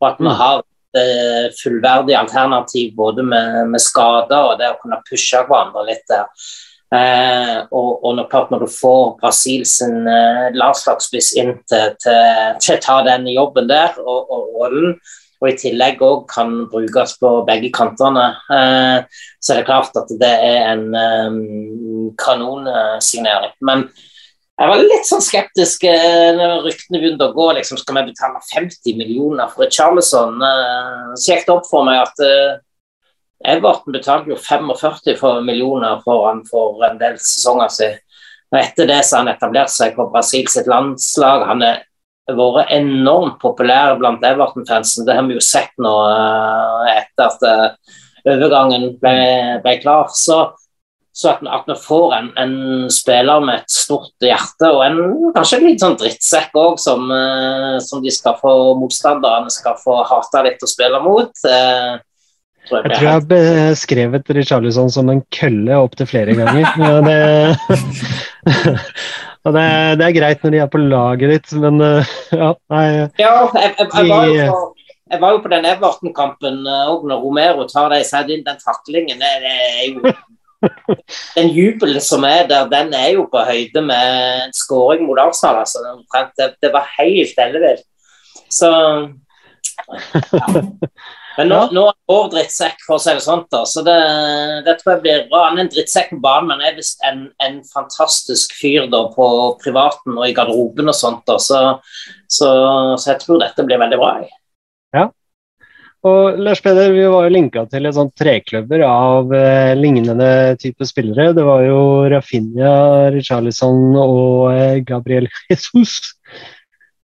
og at vi Mm. har et fullverdig alternativ både med, med skader og det å kunne pushe hverandre litt der. Eh, og, og når, når, du får Brasil eh, landslagsspiss inn til, til, til, å ta den jobben der og, og rollen, og i tillegg òg kan brukes på begge kantene, eh, så er det klart at det er en um, kanonsignering. Men jeg var litt sånn skeptisk eh, når ryktene begynte å gå. Liksom, skal vi betale 50 millioner for Charlesson? Eh, så gikk det opp for meg at eh, Everton betalte jo 45 millioner for han for en del sesonger siden. Og etter det så har han etablert seg på Brasil sitt landslag. Han har vært enormt populær blant Everton-fansen. Det har vi jo sett nå etter at overgangen ble, ble klar. Så så at, at vi får en, en, spiller med et stort hjerte, og en, kanskje en litt sånn drittsekk òg, som, uh, som, de skal få motstanderne skal få hate litt å spille mot. Jeg, jeg, tror jeg har beskrevet Richarlison som en kølle opptil flere ganger. det, det, det, er greit når de er på laget ditt, men uh, ja, nei Ja, jeg, jeg, jeg var på jeg var jo på den Everton-kampen òg, når Romero tar deg seg inn den taklingen. Det, det er jo den jubelen som er der, den er jo på høyde med en skåring mot Arsenal. Altså. Det, det, var helt ellevilt. Så ja. Men nå, nå er vår drittsekk, for å si det sånn. Da. Så det, det, tror jeg blir bra. Han er en drittsekk på banen, men er visst en, en, fantastisk fyr da, på privaten og i garderoben og sånt. Da. Så, så, så jeg tror dette blir veldig bra. Jeg. Ja, og Lars Peder, vi var jo linka til et sånt treklubber av eh, lignende type spillere. Det var jo Rafinha, Richarlison og eh, Gabriel Jesus.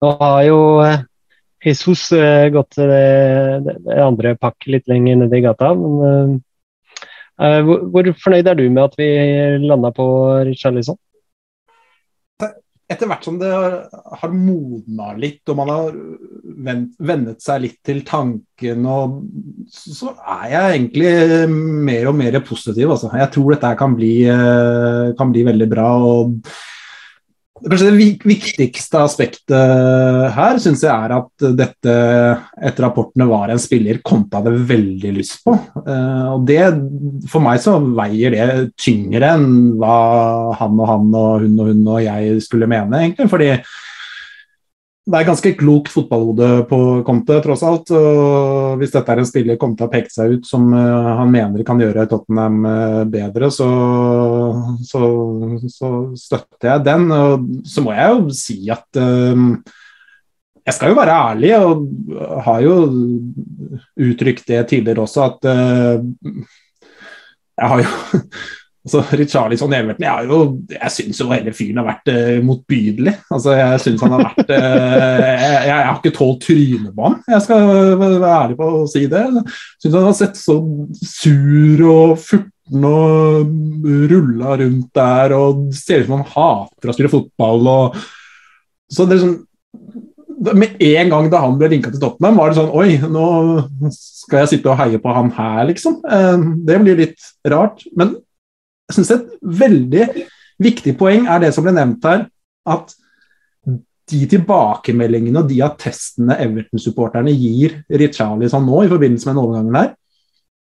Nå har jo eh, Jesus uh, gått til det, det, det, andre pakket litt lenger nede i gata. Men uh, hvor, hvor, fornøyd er du med at vi landa på Richarlison? etter hvert som det har modna litt, og man har vennet seg litt til tanken, og så er jeg egentlig mer og mer positiv. Altså. Jeg tror dette kan bli, kan bli veldig bra. og Kanskje det viktigste aspektet her syns jeg er at dette etter rapportene var en spiller Konta hadde veldig lyst på. Eh, og det, For meg så veier det tyngre enn hva han og han og hun og hun og jeg skulle mene, egentlig. fordi det er ganske klokt fotballhode på Conte, tross alt. og Hvis dette er en spiller Conte har pekt seg ut som uh, han mener kan gjøre Tottenham uh, bedre, så, så, så, støtter jeg den. Og så må jeg jo si at uh, jeg skal jo være ærlig, og har jo uttrykt det tidligere også, at jeg har jo Altså, Richarlison Everton Jeg, jo, jeg syns jo hele fyren har vært uh, motbydelig. Altså, jeg syns han har vært uh, jeg, jeg, har ikke tålt trynet på ham, jeg skal være ærlig på å si det. Jeg syns han har sett så sur og furten og rulla rundt der og ser ut som han hater å spille fotball. Og, så det er sånn med en gang da han ble linka til Tottenham, var det sånn Oi, nå skal jeg sitte og heie på han her, liksom. Uh, det blir litt rart. Men jeg syns et veldig viktig poeng er det som ble nevnt her, at de tilbakemeldingene og de attestene Everton-supporterne gir Richarlison nå i forbindelse med den overgangen her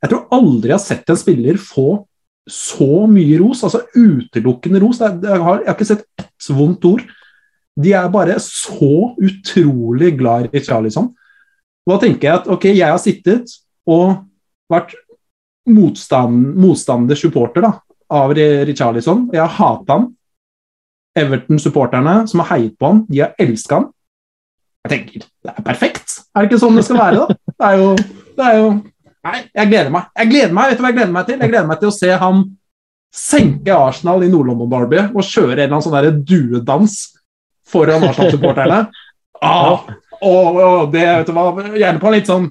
Jeg tror aldri jeg har sett en spiller få så mye ros, altså utelukkende ros. Jeg har, jeg har ikke sett ett vondt ord. De er bare så utrolig glad i Richarlison. Da tenker jeg at ok, jeg har sittet og vært motstand, motstander supporter da, av Richarlison. Jeg har hata han. Everton-supporterne som har heiet på han, de har elska han. Jeg tenker det er perfekt. Er det ikke sånn det skal være, da? Det er jo, det er jo Nei, jeg gleder meg. Jeg gleder meg, Vet du hva jeg gleder meg til? Jeg gleder meg til å se han senke Arsenal i Nord-London Derby og kjøre en eller annen sånn duedans foran Arsenal-supporterne. Ah, og, og, det, vet du hva, Gjerne på en litt sånn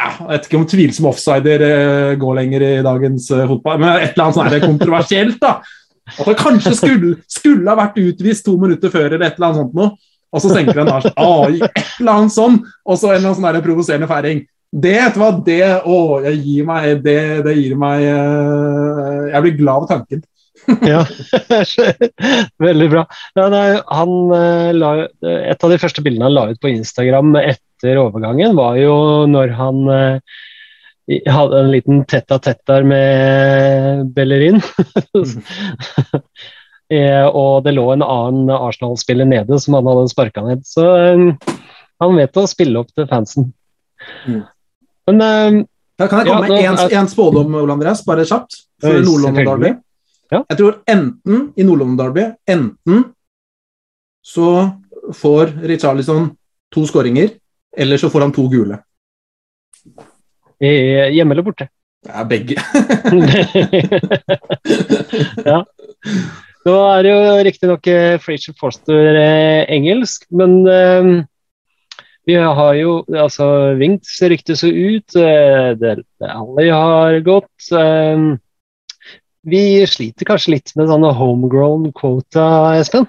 jeg vet ikke om tvilsom offsider uh, går lenger i dagens uh, fotball, men et eller annet sånt kontroversielt. da. At han kanskje skulle, skulle, ha vært utvist to minutter før, eller et eller annet sånt noe. Og så senker han da et eller annet sånn, og så en eller annen sånn provoserende feiring. Det hva, det å, jeg gir meg, det, det gir meg uh, Jeg blir glad av tanken. ja, veldig bra. Ja, nei, han la, Et av de første bildene han la ut på Instagram et etter overgangen, var jo når han eh, hadde en liten tett av tett der med Bellerin. Eh, og det lå en annen Arsenal-spiller nede som han hadde sparka ned. Så eh, han vet å spille opp til fansen. Mm. Men eh, Da kan jeg komme Ja, med nå en, er- en spådom, Ole Andreas, bare kjapt. For Nord-London Derby. Ja. Jeg tror enten i Nord-London Derby Enten så får Richarlison to skåringer, eller så får han to gule. hjemme eller borte? Er begge. ja. Nå er det jo riktignok Frazier Foster eh, engelsk, men eh, vi har jo altså Winks ryktes jo ut, eh, Del Alli har gått. Eh, vi sliter kanskje litt med sånne homegrown quota, Espen?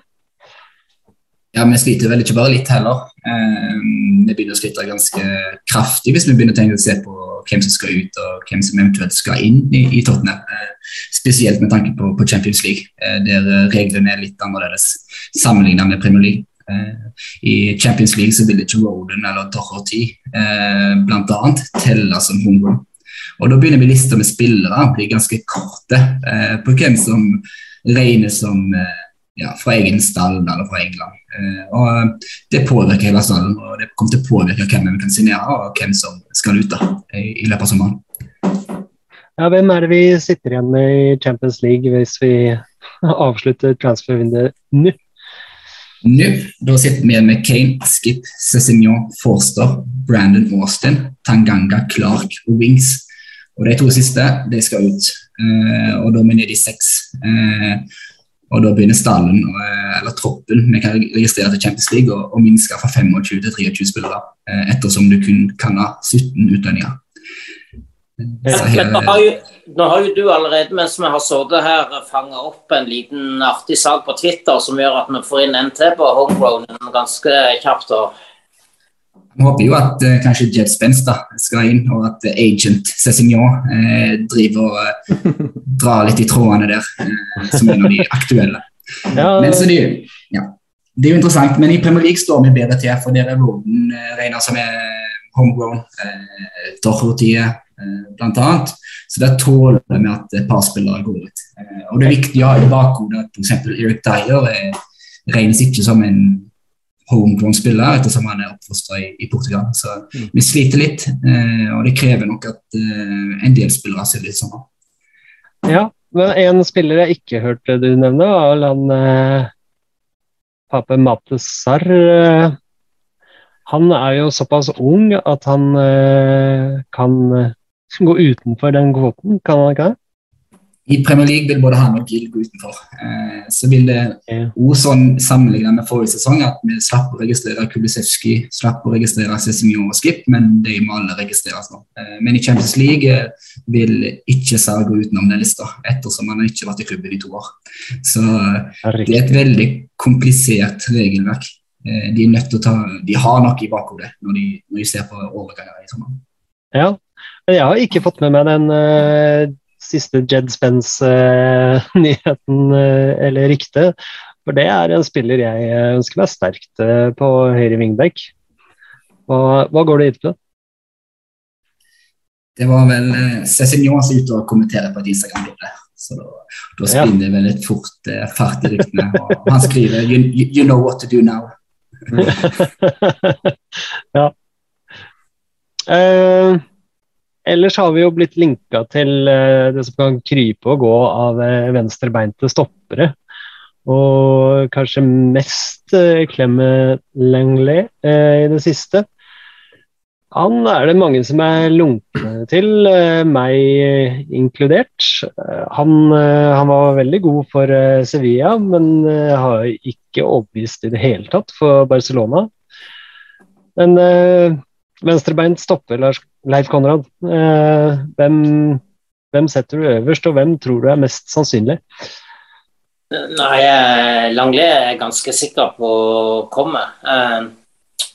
Ja, vi sliter vel ikke bare litt heller. Eh, vi begynner å slite ganske kraftig hvis vi begynner å tenke å se på hvem som skal ut og hvem som eventuelt skal inn i, i Tottenham. Eh, spesielt med tanke på, på Champions League, eh, der eh, reglene er litt annerledes sammenlignet med Premier League. Eh, I Champions League så vil ikke Roden eller Dorothy eh, bl.a. telle som homegrown. Og Da begynner vi lista med spillere å bli ganske korte på hvem som regnes som eh, ja, fra egen stall eller fra England. Eh, og eh, Det påvirker hele stallen, og det kommer til å påvirke hvem vi kan signere og hvem som skal ut da, i, løpet av sommeren. Ja, hvem er det vi sitter igjen med i Champions League hvis vi avslutter transfervinduet nå? Nå da sitter vi igjen med Kane, Skip, Cézinho, Forster, Brandon Austin, Tanganga, Clark og Wings. Og De to siste de skal ut, eh, og da er vi nede i seks. Eh, og Da begynner stallen, eh, eller troppen, vi kan registrere til Champions League, og minske fra 25 til 23 spillere, eh, ettersom du kun kan ha 17 utlendinger. Her, nå har, jo, nå har jo du allerede, mens vi har sittet her, fanga opp en liten artig sak på Twitter som gjør at vi får inn en til på homegrown ganske kjapt. og Vi håper jo at eh, kanskje Jed Spence da, skal inn, og at eh, agent Cézignon eh, driver og eh, drar litt i trådene der, som som en av de aktuelle. Ja, Men så det, ja, det er jo interessant, men i Premier League står vi bedre til, for der er Roden eh, regner som er homegrown, eh, eh, blant annet. Så der tåler vi at et par spillere går ut. Eh, og det er viktig å ha i bakhodet at f.eks. Eric Dyer eh, regnes ikke som en homegrown-spiller, ettersom han er oppfostra i, i Portugal. Så vi sliter litt, eh, og det krever nok at eh, en del spillere ser litt sånn. Ja, men en spiller jeg ikke hørte du nevne, var vel han eh, Pape Matesar. Eh, han er jo såpass ung at han eh, kan gå utenfor den kvoten, kan han ikke det? I Premier League vil både han og Gil gå utenfor. Eh, så vil det også sånn sammenlignet med forrige sesong at vi slapp å registrere Kulisevski, slapp å registrere Cezinio og Skip, men de må alle registreres nå. Eh, men i Champions League eh, vil ikke Sarr gå utenom den lista, ettersom han ikke har vært i klubben i to år. Så eh, det er et veldig komplisert regelverk. Eh, de, ta, de har nok i bakhodet når de, når de ser på overganger i sommer. Ja, jeg har ikke fått med meg den eh, siste Jed Spence-nyheten, eh, eller ryktet. For det er en spiller jeg eh, ønsker meg sterkt eh, på høyre wingback. Hva, hva går det ut på? Det var vel Johan som ute og kommenterte på et Instagram-bilde. Så da, da spinner ja. vel litt fort eh, fart i ryktene. Og han skriver you, you, know what to do now'. ja. Eh, ellers har vi jo blitt linka til eh, det som kan krype og gå av eh, venstrebeinte stoppere. Og kanskje mest eh, Clement Langley i det siste. Han er det mange som er lunkne til, meg inkludert. Han, han var veldig god for Sevilla, men har ikke overbevist i det hele tatt for Barcelona. Men venstrebeint stopper Leif Konrad. Eh, hvem, hvem setter du øverst, og hvem tror du er mest sannsynlig? Nei, eh, Langley er ganske sikker på å komme. Eh,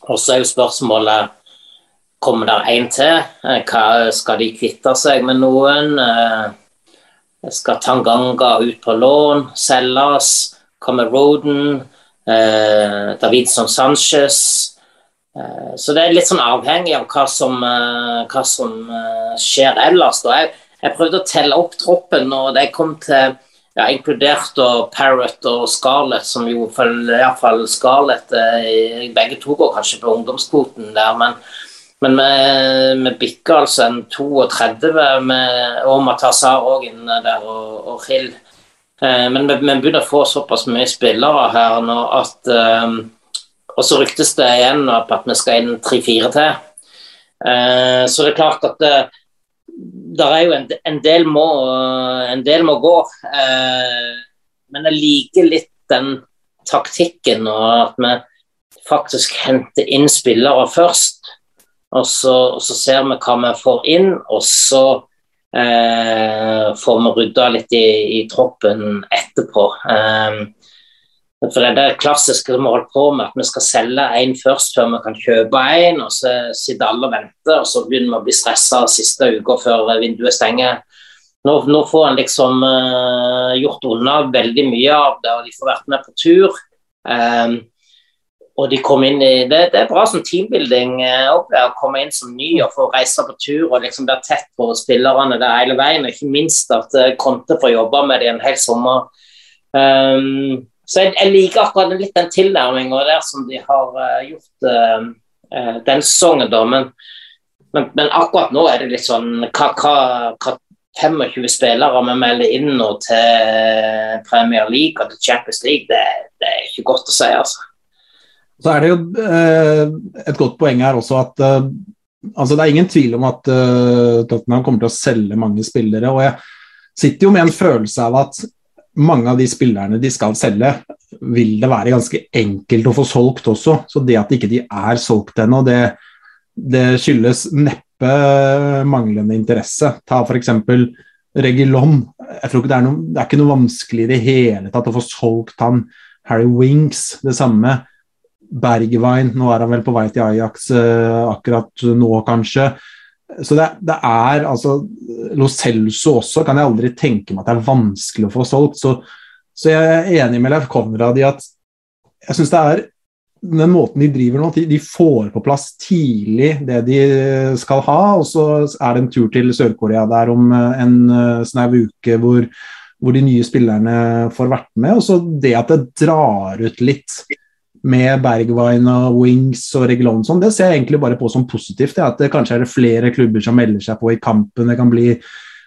og så er jo spørsmålet Kommer der en til? Hva, skal de kvitte seg med noen? Skal Tanganga ut på lån? Selges? Kommer Roden? Davidson Sanchez? Eh, så det er litt sånn avhengig av hva som, eh, hva som eh, skjer ellers. Jeg, jeg prøvde å telle opp troppen, og det kom til ja, inkludert og Parrot og Scarlett, som jo iallfall Scarlett Begge to går kanskje på ungdomskvoten der, men, men vi, bikker altså en 32 med, og Matazar òg inne der, og, og Hill. Men vi, vi, begynner å få såpass mye spillere her nå at og så ryktes det igjen opp at vi skal inn tre-fire til. Eh, så det er klart at det, der er jo en, en, del må, en del må gå. Eh, men jeg liker litt den taktikken og at vi faktisk henter inn spillere først. Og så, og så ser vi hva vi får inn, og så eh, får vi rydda litt i, i troppen etterpå. Eh, for Det er det klassiske som vi holder på med, at vi skal selge én først før vi kan kjøpe én. Og så sitter alle og venter, og så begynner vi å bli stressa siste uka før vinduet stenger. Nå, nå får en liksom uh, gjort unna veldig mye av det, og de får vært med på tur. Um, og de kom inn i, det, det er bra som teambuilding uh, å komme inn som ny og få reise på tur og liksom være tett på spillerne der hele veien. Og ikke minst at uh, Conte får jobbe med dem en hel sommer. Um, så jeg, jeg, liker akkurat litt den tilnærminga der som de har uh, gjort uh, den sesongen, da. Men, men, men, akkurat nå er det litt sånn hva, hva, hva 25 spillere vi melder inn nå til Premier League og til Champions League, det, det er ikke godt å si, altså. Så er det jo et godt poeng her også at altså det er ingen tvil om at Tottenham kommer til å selge mange spillere. og jeg sitter jo med en følelse av at mange av de spillerne de skal selge, vil det være ganske enkelt å få solgt også. Så det at ikke de er solgt ennå, det, det, skyldes neppe manglende interesse. Ta f.eks. Regilon. Jeg tror ikke det, er noe, det er ikke noe vanskelig i det hele tatt å få solgt han. Harry Winks, det samme. Bergwijn, nå er han vel på vei til Ajax uh, akkurat nå, kanskje. Så det, det, er altså Lo Celso også kan jeg aldri tenke meg at det er vanskelig å få solgt. Så, så jeg er enig med Leif Konrad i at jeg syns det er den måten de driver nå, de får på plass tidlig det de skal ha, og så er det en tur til Sør-Korea der om en eh, snau uke hvor, hvor de nye spillerne får vært med. Og så det at det drar ut litt med Bergwijn og Wings og Regulon sånn, det ser jeg egentlig bare på som positivt. Det at det kanskje er det flere klubber som melder seg på i kampen. Det kan bli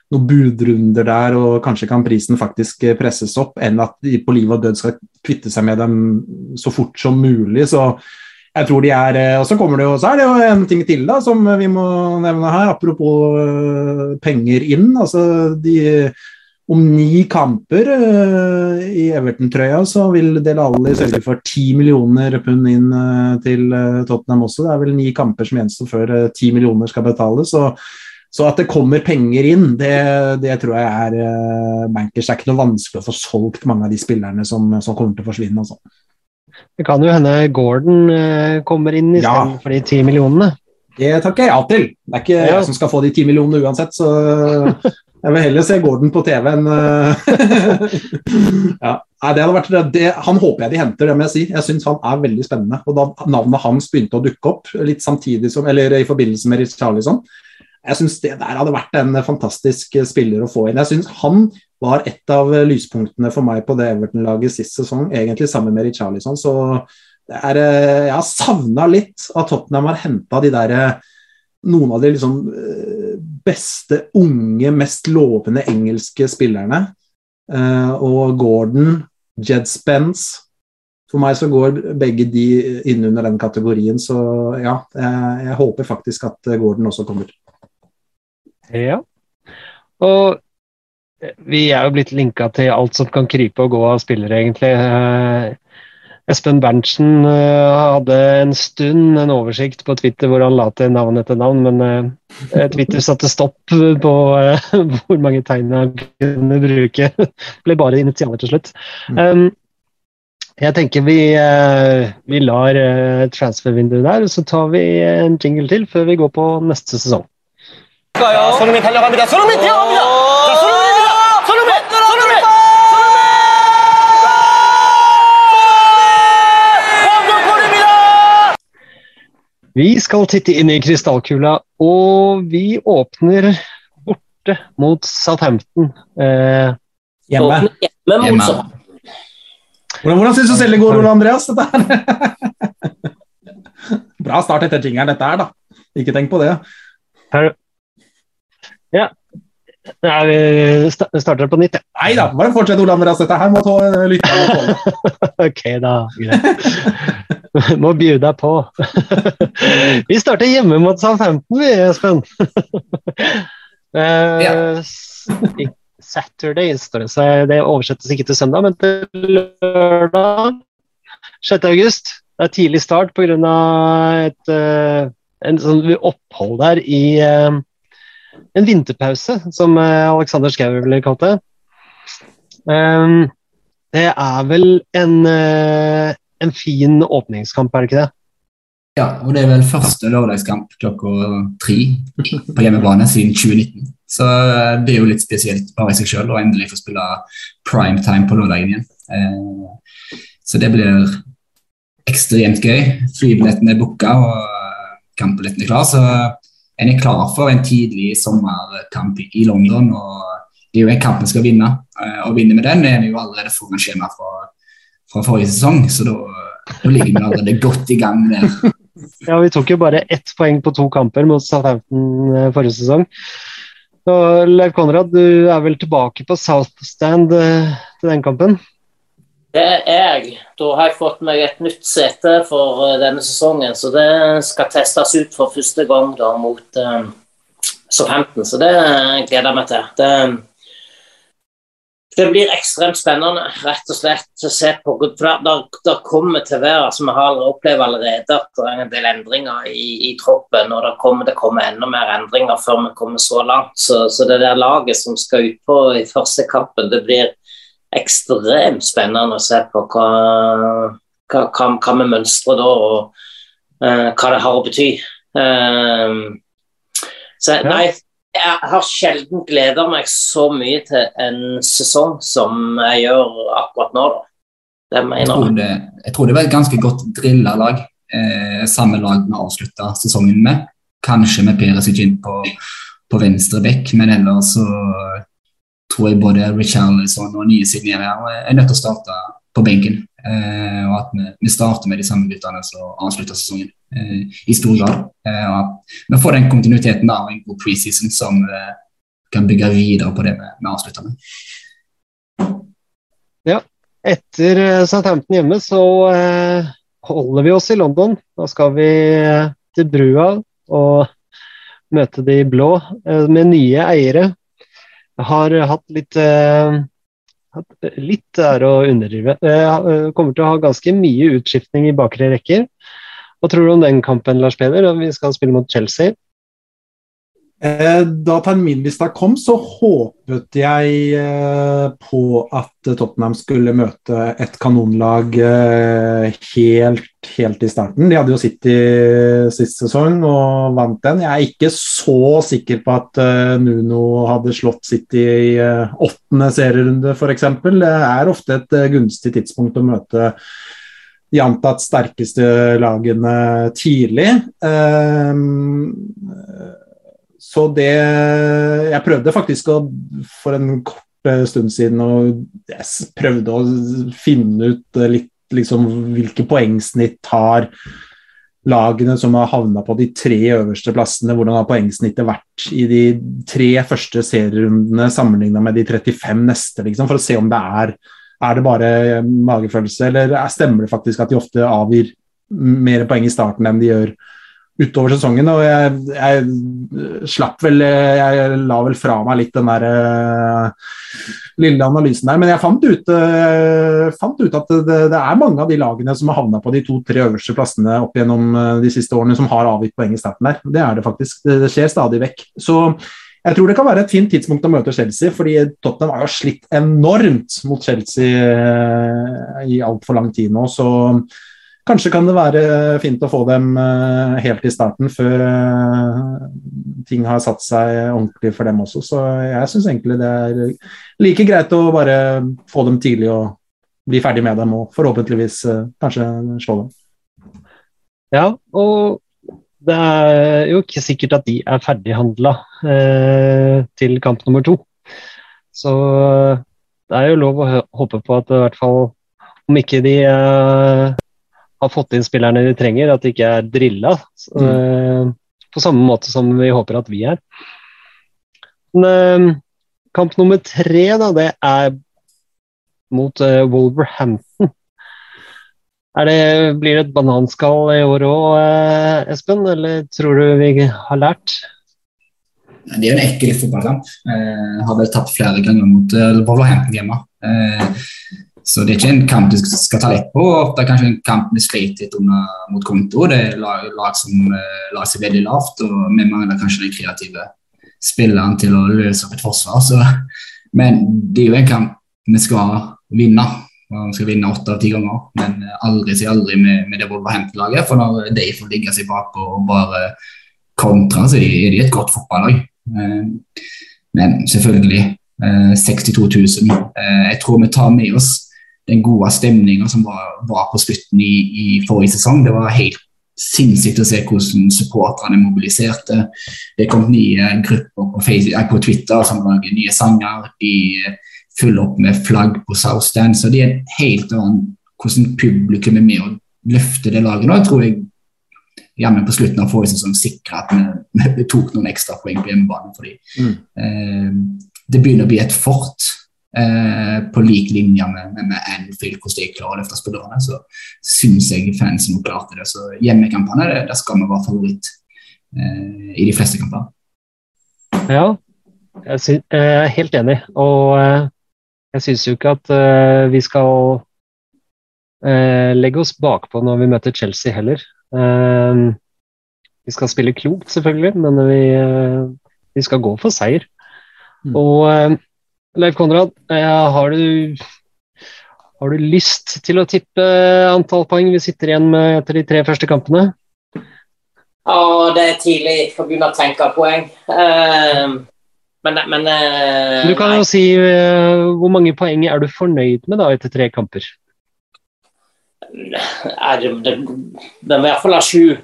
noen budrunder der, og kanskje kan prisen faktisk presses opp, enn at de på liv og død skal kvitte seg med dem så fort som mulig. Så jeg tror de er Og så kommer det jo, så er det jo en ting til da, som vi må nevne her, apropos øh, penger inn. altså de om ni kamper uh, i Everton-trøya, så vil Del Alli sørge for ti millioner pund inn uh, til uh, Tottenham også. Det er vel ni kamper som gjenstår før ti millioner skal betales. Så, så, at det kommer penger inn, det, det tror jeg er bankers. Det er ikke noe vanskelig å få solgt mange av de spillerne som, som kommer til å forsvinne. Altså. Det kan jo hende Gordon kommer inn istedenfor ja. for de ti millionene. Det takker jeg ja til. Det er ikke ja. jeg som skal få de ti millionene uansett, så jeg vil heller se Gordon på TV enn eh, ja. Vært, det, Han håper jeg de henter, det må jeg si. Jeg syns han er veldig spennende. Og da navnet hans begynte å dukke opp litt samtidig som, eller i forbindelse med Charlison, jeg syns det der hadde vært en fantastisk spiller å få inn. Jeg syns han var et av lyspunktene for meg på det Everton-laget sist sesong, egentlig sammen med Charlison. Så er, eh, jeg har savna litt at Tottenham har henta de der noen av de liksom beste unge, mest lovende engelske spillerne. Uh, og Gordon, Jed Spence For meg så går begge de inn under den kategorien, så ja, jeg, jeg håper faktisk at Gordon også kommer. Ja, og vi er jo blitt linka til alt som kan krype og gå av spillere, egentlig. Espen Berntsen uh, hadde en stund en oversikt på Twitter hvor han la til navn etter navn, men uh, Twitter satte stopp på hvor mange tegn han kunne bruke. Det ble bare initialer til slutt. Um, jeg tenker vi, vi lar transfervinduet der, og så tar vi en jingle til før vi går på neste sesong. 손흥 Vi skal titte inn i krystallkula, og vi åpner borte mot Southampton. Eh, Hjemme. Hjemme Hjemme. Hvordan, hvordan syns du selv det går, Ole Andreas? Dette her? Bra start etter jingeren, dette her, da. Ikke tenk på det. her. Ja. Nei, vi starter på nytt, ja. Nei da, bare fortsett, Olav Andreas. Dette her må tå- lytterne tåle. Ok, da. Greit. Må bjude deg på. Vi starter hjemme mot Southampton, vi, Espen. uh, Ja. Saturday står det, seg. det oversettes ikke til søndag, men til lørdag 6. august. Det er tidlig start pga. et uh, en sånn opphold der i eh, en vinterpause, som eh, Alexander Schou ville kalt det. Um, det er vel en, eh, en fin åpningskamp, er det ikke det? Ja, og det er vel første lørdagskamp klokka tre på hjemmebane siden 2019. Så eh, det er jo litt spesielt bare i seg sjøl å endelig få spille prime time på lørdagen igjen. Så det blir ekstremt gøy. Flybilletten er booka og kampbilletten er klar. Så en er klar for en tidlig sommerkamp i London. og Det er jo en kamp vi skal vinne. Eh, Og vinner vi den, er vi jo allerede foran skjema fra, fra forrige sesong. Så da, ligger vi allerede godt i gang der. Ja, Vi tok jo bare ett poeng på to kamper mot Southampton eh, forrige sesong. Så Leif Konrad, du er vel tilbake på South Stand eh, til den kampen? Det er jeg. Da har jeg fått meg et nytt sete for eh, denne sesongen, så det skal testes ut for første gang da mot uh, Southampton. Så det gleder jeg meg til. Det, det blir ekstremt spennende, rett og slett, å se på. Det kommer til å være, som vi har opplevd allerede, at det er en del endringer i, i troppen. Og det kommer, til å komme enda mer endringer før vi kommer så langt. Så, så det der laget som skal ut på i første kampen, det blir ekstremt spennende å se på hva, hva, hva, hva vi mønstrer da, og uh, hva det har å bety. Uh, så nei, jeg har sjelden gleda meg så mye til en sesong som jeg gjør akkurat nå. da. Det Jeg tror det, jeg tror det var et ganske godt drilla lag. Eh, samme lag vi avslutta sesongen med. Kanskje med Perisic inn på, på venstre bekk, men ellers så tror jeg både Richarlison og nye signeringer er nødt til å starte på benken. Eh, og at vi, vi starter med de samme guttene som avslutter sesongen eh, i stor grad. Eh, og at vi får den kontinuiteten da, og en god preseason som eh, kan bygge videre på det vi, vi avslutter med. Etter eh, Southampton hjemme så eh, holder vi oss i London. Da skal vi til brua og møte de blå med nye eiere. Har hatt litt eh, hatt Litt er å underdrive. Jeg eh, kommer til å ha ganske mye utskiftning i bakre rekker. Hva tror du om den kampen, Lars Peder? Vi skal spille mot Chelsea. Eh, Da terminlista kom, så håpet jeg eh, på at Tottenham skulle møte et kanonlag eh, helt, helt i starten. De hadde jo City sist sesong og vant den. Jeg er ikke så sikker på at Nuno hadde slått City i åttende serierunde, f.eks. Det er ofte et gunstig tidspunkt å møte de antatt sterkeste lagene tidlig. Ehm, så det Jeg prøvde faktisk å, for en kort eh, stund siden og jeg prøvde å finne ut eh, litt liksom hvilke poengsnitt har lagene som har havna på de tre øverste plassene, hvordan har poengsnittet vært i de tre første serierundene sammenligna med de 35 neste, liksom, for å se om det er er det bare magefølelse, eller er- stemmer det faktisk at de ofte avgir mer poeng i starten enn de gjør utover sesongen? Og jeg, jeg slapp vel Jeg la vel fra meg litt den der uh, lille analysen der, men jeg fant ut, uh, fant ut at det, det er mange av de lagene som har havna på de to-tre øverste plassene opp gjennom eh, de siste årene, som har avgitt poeng i starten der. Det er det faktisk. Det, skjer stadig vekk. Så jeg tror det kan være et fint tidspunkt å møte Chelsea, fordi Tottenham har jo slitt enormt mot Chelsea eh, i altfor lang tid nå. Så kanskje kan det være fint å få dem eh, helt i starten, før eh, ting har satt seg ordentlig for dem også. Så jeg syns egentlig det er like greit å bare få dem tidlig og bli ferdig med dem, og forhåpentligvis eh, kanskje slå dem. Ja, og det er jo ikke sikkert at de er ferdighandla eh, til kamp nummer to. Så det er jo lov å håpe på at i hvert fall, om ikke de eh, har fått inn spillerne de trenger, at de ikke er drilla. Mm. på samme måte som vi håper at vi er. Men, kamp nummer tre, da, det er mot Wolverhampton. Det, blir det et bananskall i år òg, eh, Espen? Eller tror du vi har lært? Det er jo en ekkel fotballkamp. Eh, har vel tatt flere ganger mot eh, Wolverhampton hjemme. Eh, så det er ikke en kamp du skal ta lett på. Ofte kanskje en kamp vi sliter litt mot konto. Det er lag, lag som uh, lar seg veldig lavt, og vi mangler kanskje den kreative spilleren til å løse opp et forsvar. Så, men det er jo en kamp vi skal vinne. Vi skal vinne åtte av ti ganger, men aldri si aldri med, med det Wolverhampton-laget. For når de får ligge seg bakpå og bare kontra, så er de et godt fotballag. Eh, men selvfølgelig, 62 eh, 000. Eh, jeg tror vi tar med oss den gode stemninga som var, var, på slutten i, i, forrige sesong. Det var helt sinnssykt å se hvordan supporterne mobiliserte. Det kom nye grupper på, Facebook, på Twitter som lager nye sanger. De fyller opp med flagg på South Stand. Så det er en helt annen hvordan publikum er med og løfter det laget nå. Tror jeg jammen på slutten av forrige sesong sikra at vi, vi, tok noen ekstra poeng på hjemmebane. fordi mm. eh, det begynner å bli et fort eh, på lik linje med, med, med Anfield, hvordan de klarer å løfte spillerne. Så syns jeg fansen nå klarte det. Så hjemmekampene, der skal vi være favoritt eh, i de fleste kamper. Ja, jeg, er helt enig. Og eh, jeg syns jo ikke at vi skal legge oss bakpå når vi møter Chelsea heller. Vi skal spille klokt, selvfølgelig, men vi, vi skal gå for seier. Mm. Og Leif Konrad, har du, har du lyst til å tippe antall poeng vi sitter igjen med etter de tre første kampene? Ja, det er tidlig å begynne å tenke poeng. Uh, men, men uh, Du kan jo si uh, hvor mange poeng er du fornøyd med da etter tre kamper? Nei, det, det, det må i hvert fall sju.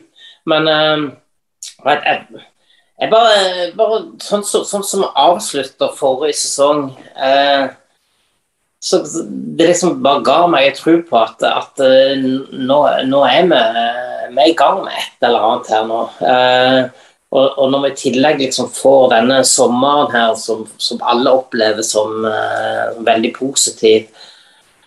Men jeg, jeg, jeg, bare, bare sånn, så, sånn som avslutter forrige sesong så Det liksom bare ga meg en tro på at, at nå, nå, er vi, vi er i gang med et eller annet her nå. Eh, og, og, når vi i tillegg liksom får denne sommeren her som, som alle opplever som eh, veldig positiv,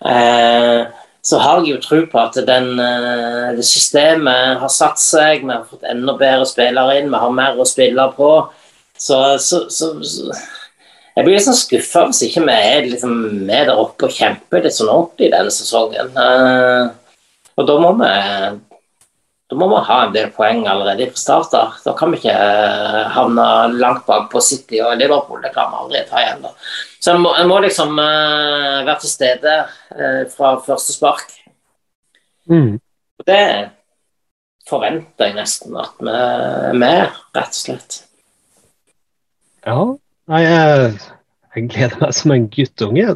uh, så har jeg jo tro på at den, uh, det systemet har satt seg. Vi har fått enda bedre spillere inn, vi har mer å spille på. Så, så, så, så jeg blir liksom skuffa hvis ikke vi er liksom med der oppe og kjemper litt sånn ordentlig denne sesongen. og da må vi da må vi ha en del poeng allerede fra start. Da kan vi ikke eh, havne langt bak på City og Liverpool. Det kan vi aldri ta igjen. da. Så en må, en må liksom uh, være til stede uh, fra første spark. Mm. Det forventer jeg nesten at vi er med, rett og slett. Ja, Nei, jeg, jeg gleder meg som en guttunge.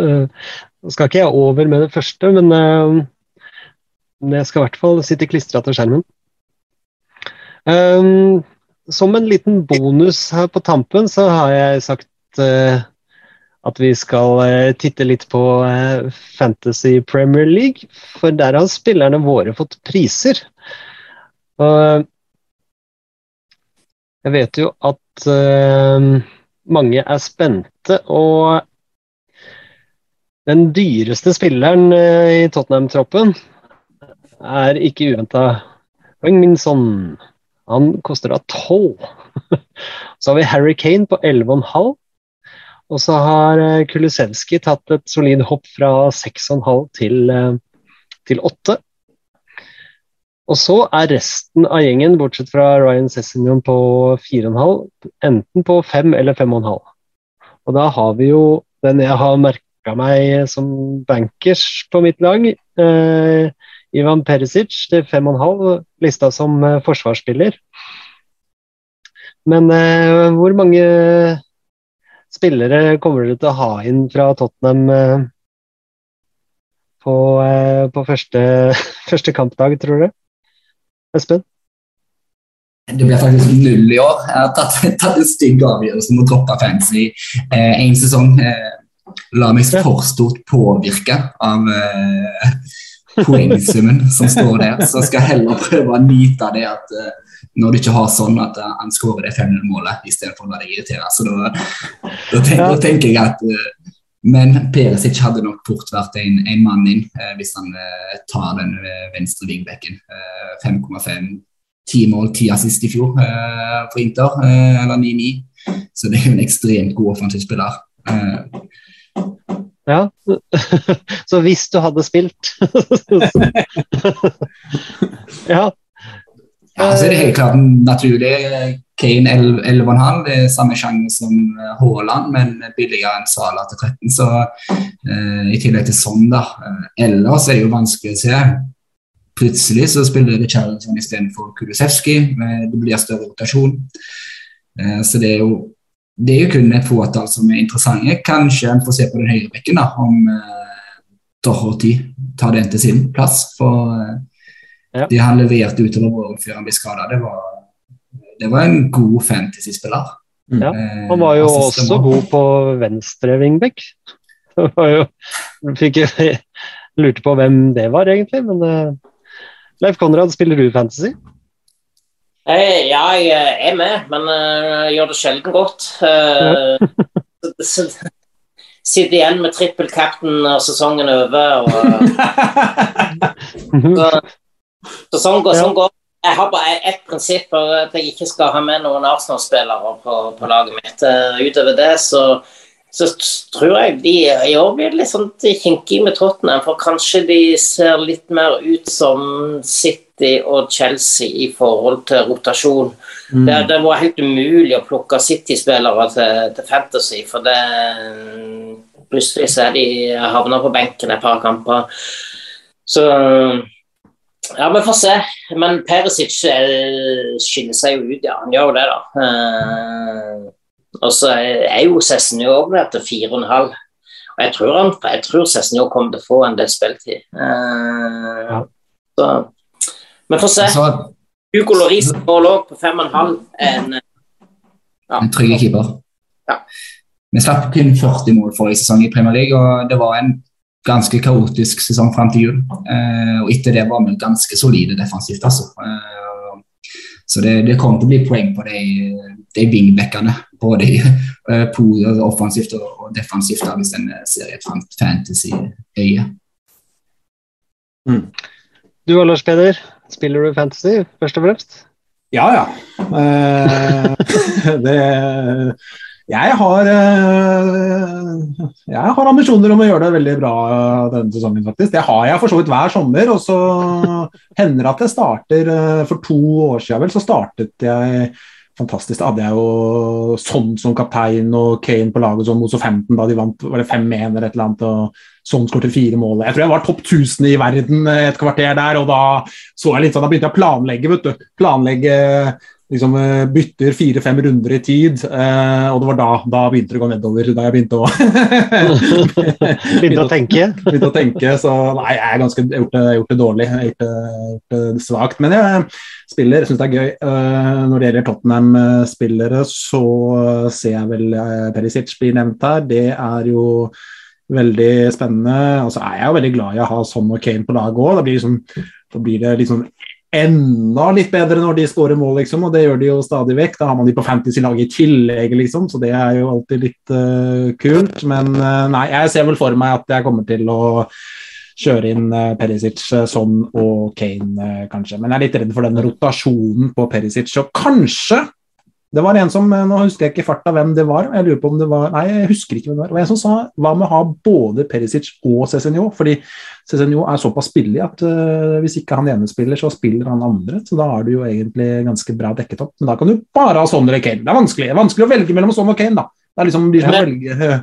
Nå skal ikke jeg over med det første, men uh, det skal i hvert fall sitte klistra til skjermen. Um, som en liten bonus her på tampen, så har jeg sagt uh, at vi skal uh, titte litt på uh, Fantasy Premier League. For der har spillerne våre fått priser. Og jeg vet jo at mange er spente, og den dyreste spilleren i Tottenham-troppen er ikke uventa. Min sånn Han koster da tolv. så har vi Harry Kane på 11,5. Og så har eh, Kulisevskij tatt et solid hopp fra 6,5 til, eh, til 8. Og så er resten av gjengen, bortsett fra Ryan Sessignon på 4,5, enten på 5 eller 5,5. Og da har vi jo den jeg har merka meg som bankers på mitt lag. Eh, Ivan Perisic til 5,5, lista som uh, forsvarsspiller. Men eh, hvor mange spillere kommer dere til å ha inn fra Tottenham eh, på, på første, første, kampdag, tror du? Espen? det blir faktisk null i år. Jeg har tatt, tatt en stygg avgjørelse om å droppe fancy eh, en sesong. Eh, la meg for stort påvirke av eh, poengsummen som står der. Så skal jeg heller prøve å nyte det at eh, når du ikke har sånn at eh, han skårer det 500-målet istedenfor å la deg irritere. Så da, da, tenker, da tenker jeg at eh, Men Perisic hadde nok fort vært en, en mann inn eh, hvis han tar den venstre vingbekken. Eh, 5,5 ti mål, ti assist i fjor for Inter, eller 9-9. Så det er jo en ekstremt god offensiv spiller. Ja. Så hvis du hadde spilt Ja. ja, så er det helt klart naturlig. Kane 11,5, det er samme sjanger som eh, Haaland, men billigere enn Sala til 13. Så uh, i tillegg til sånn, da. Eh, ellers er det jo vanskelig å se. Plutselig så spiller Richarlison istedenfor Kulusevski. Det blir større rotasjon. Uh, så det er jo det er jo kun et fåtall som er interessante. Kanskje en får se på den høyre bekken da, om eh, Doherty tar den til sin plass. For eh, Ja. det han leverte utover våren før han ble skada, det, var- det var en god fantasy-spiller. Ja, Eh, Han var jo assist også god på venstre vingbekk. Fikk, Lurte på hvem det var, egentlig. Men uh, Leif Konrad, spiller du fantasy? Eh, ja, jeg er med, men eh, jeg gjør det sjelden godt. Eh, Sitter igjen med trippel cap'n når sesongen er over. Og, så, så sånn går sånn går. Jeg har bare ett prinsipp, for at jeg ikke skal ha med noen Arsenal-spillere på, på laget mitt. Eh, Utover det så, så tror jeg de i år blir litt sånn kinkige med Tottenham, for kanskje de ser litt mer ut som City og Chelsea i forhold til rotasjon. Det, det var helt umulig å plukke City-spillere til, til Fantasy, for det Plutselig så er de havna på benken et par kamper. Så ja, vi får se. Men Perisic eh, skiller seg jo ut, ja. Han gjør jo det, da. Uh, og så er jo Cessenio òg der til 4,5. Og jeg tror, han, jeg tror Cessenio kommer til å få en del spilletid. Uh, Ja. Så vi får se. Altså, Hugo Loris mål lå på 5,5. En, ja. en trygg keeper. Ja. Vi slapp kun 40 mål forrige sesong i Premier League, og det var en ganske kaotisk sesong fram til jul. Eh, og etter det var vi ganske solide defensivt, altså. Eh, så det, det kommer til å bli poeng på de, de wingbackene, både i, eh, på, altså offensivt og, og defensivt, da, hvis en ser i et fantasy-øye. Du og Lars Peder, spiller du fantasy, først og fremst? Ja, ja. Eh, det Jeg har eh, Jeg har ambisjoner om å gjøre det veldig bra denne sesongen, faktisk. Det har jeg for så vidt hver sommer. Og så hender det at jeg starter eh, For to år siden vel, så startet jeg Fantastisk. Da hadde jeg jo Sånn som kaptein og Kane på laget sånn mot 15 da de vant var det 5-1 eller et eller annet. og Sånn skåret fire mål. Jeg tror jeg var topp 1000 i verden et kvarter der, og da så jeg litt sånn, da begynte jeg å planlegge, vet du. Planlegge liksom eh, bytter fire-fem runder i tid, eh, og det var da, da begynte det å gå nedover. Da jeg begynte å Begynte å tenke? begynte å tenke, så nei, jeg er ganske, jeg har gjort det, gjort det dårlig. Jeg har gjort det, gjort svakt. Men jeg spiller, jeg syns det er gøy. Eh, når det gjelder Tottenham-spillere, så ser jeg vel eh, Perisic blir nevnt her. Det er jo veldig spennende. Og så er jeg jo veldig glad i å ha Son og Kane på laget òg. Da blir, liksom, da blir det liksom enda litt bedre når de skårer mål, liksom, og det gjør de jo stadig vekk. Da har man de på fantasy-laget i tillegg, liksom, så det er jo alltid litt uh, kult. Men uh, nei, jeg ser vel for meg at jeg kommer til å kjøre inn uh, Perisic, sånn og Kane, kanskje. Men jeg er litt redd for den rotasjonen på Perisic. Og kanskje det var en som, eh, Nå husker jeg ikke i farta hvem det var. jeg lurer på om det var, nei, jeg husker ikke hvem det var. Det var en som sa hva med å ha både Perisic og Cezinio? Fordi Cezinio er såpass billig at uh, hvis ikke han ene spiller, så spiller han andre. Så da er du jo egentlig ganske bra dekket opp. Men da kan du bare ha Son eller Kane. Det er vanskelig, det er vanskelig å velge mellom Son og Kane, da. Det er liksom de som velger velge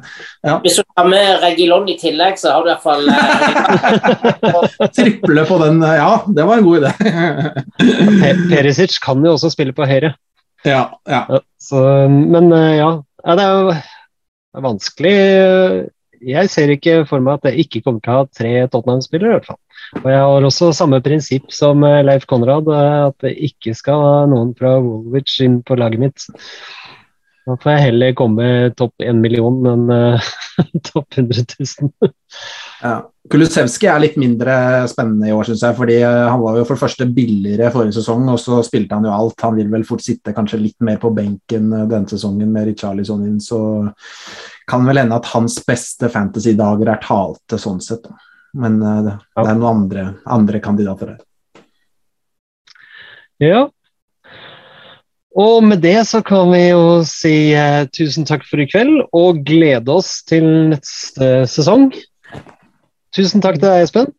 eh, Hvis du tar med Regilon i tillegg, så har du iallfall eh, triple på den. Ja, det var en god idé. Pe- Perisic kan jo også spille på høyre. Ja, ja. Så, men eh, ja, det er jo vanskelig. Jeg ser ikke for meg at jeg ikke kommer til å ha tre Tottenham-spillere, i hvert fall. Og jeg har også samme prinsipp som eh, Leif Konrad, eh, at det ikke skal ha noen fra Woolwich inn på laget mitt. Da får jeg heller komme topp én million enn uh, topp 100 000. Ja. Kulusevski er litt mindre spennende i år, syns jeg. fordi Han var jo for det første billigere forrige sesong, og så spilte han jo alt. Han vil vel fort sitte kanskje litt mer på benken denne sesongen med Richarlison inn, så kan vel hende at hans beste fantasy-dager er talte sånn sett. Da. Men uh, det, ja. det, er noen andre, andre kandidater her. Ja. Og med det så kan vi jo si uh, tusen takk for i kveld, og glede oss til neste sesong. Tusen takk til deg, Espen.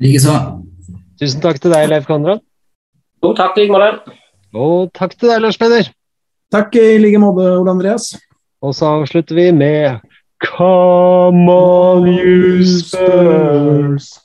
Likeså. Tusen takk til deg, Leif Konrad. Jo, takk i like måte. Og takk til deg, Lars Peder. Takk i like måte, Ole Andreas. Og så avslutter vi med Come on, you Spurs.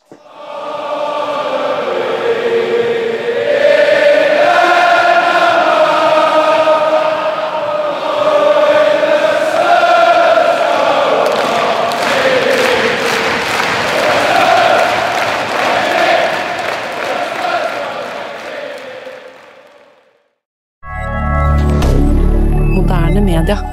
rien d'heure.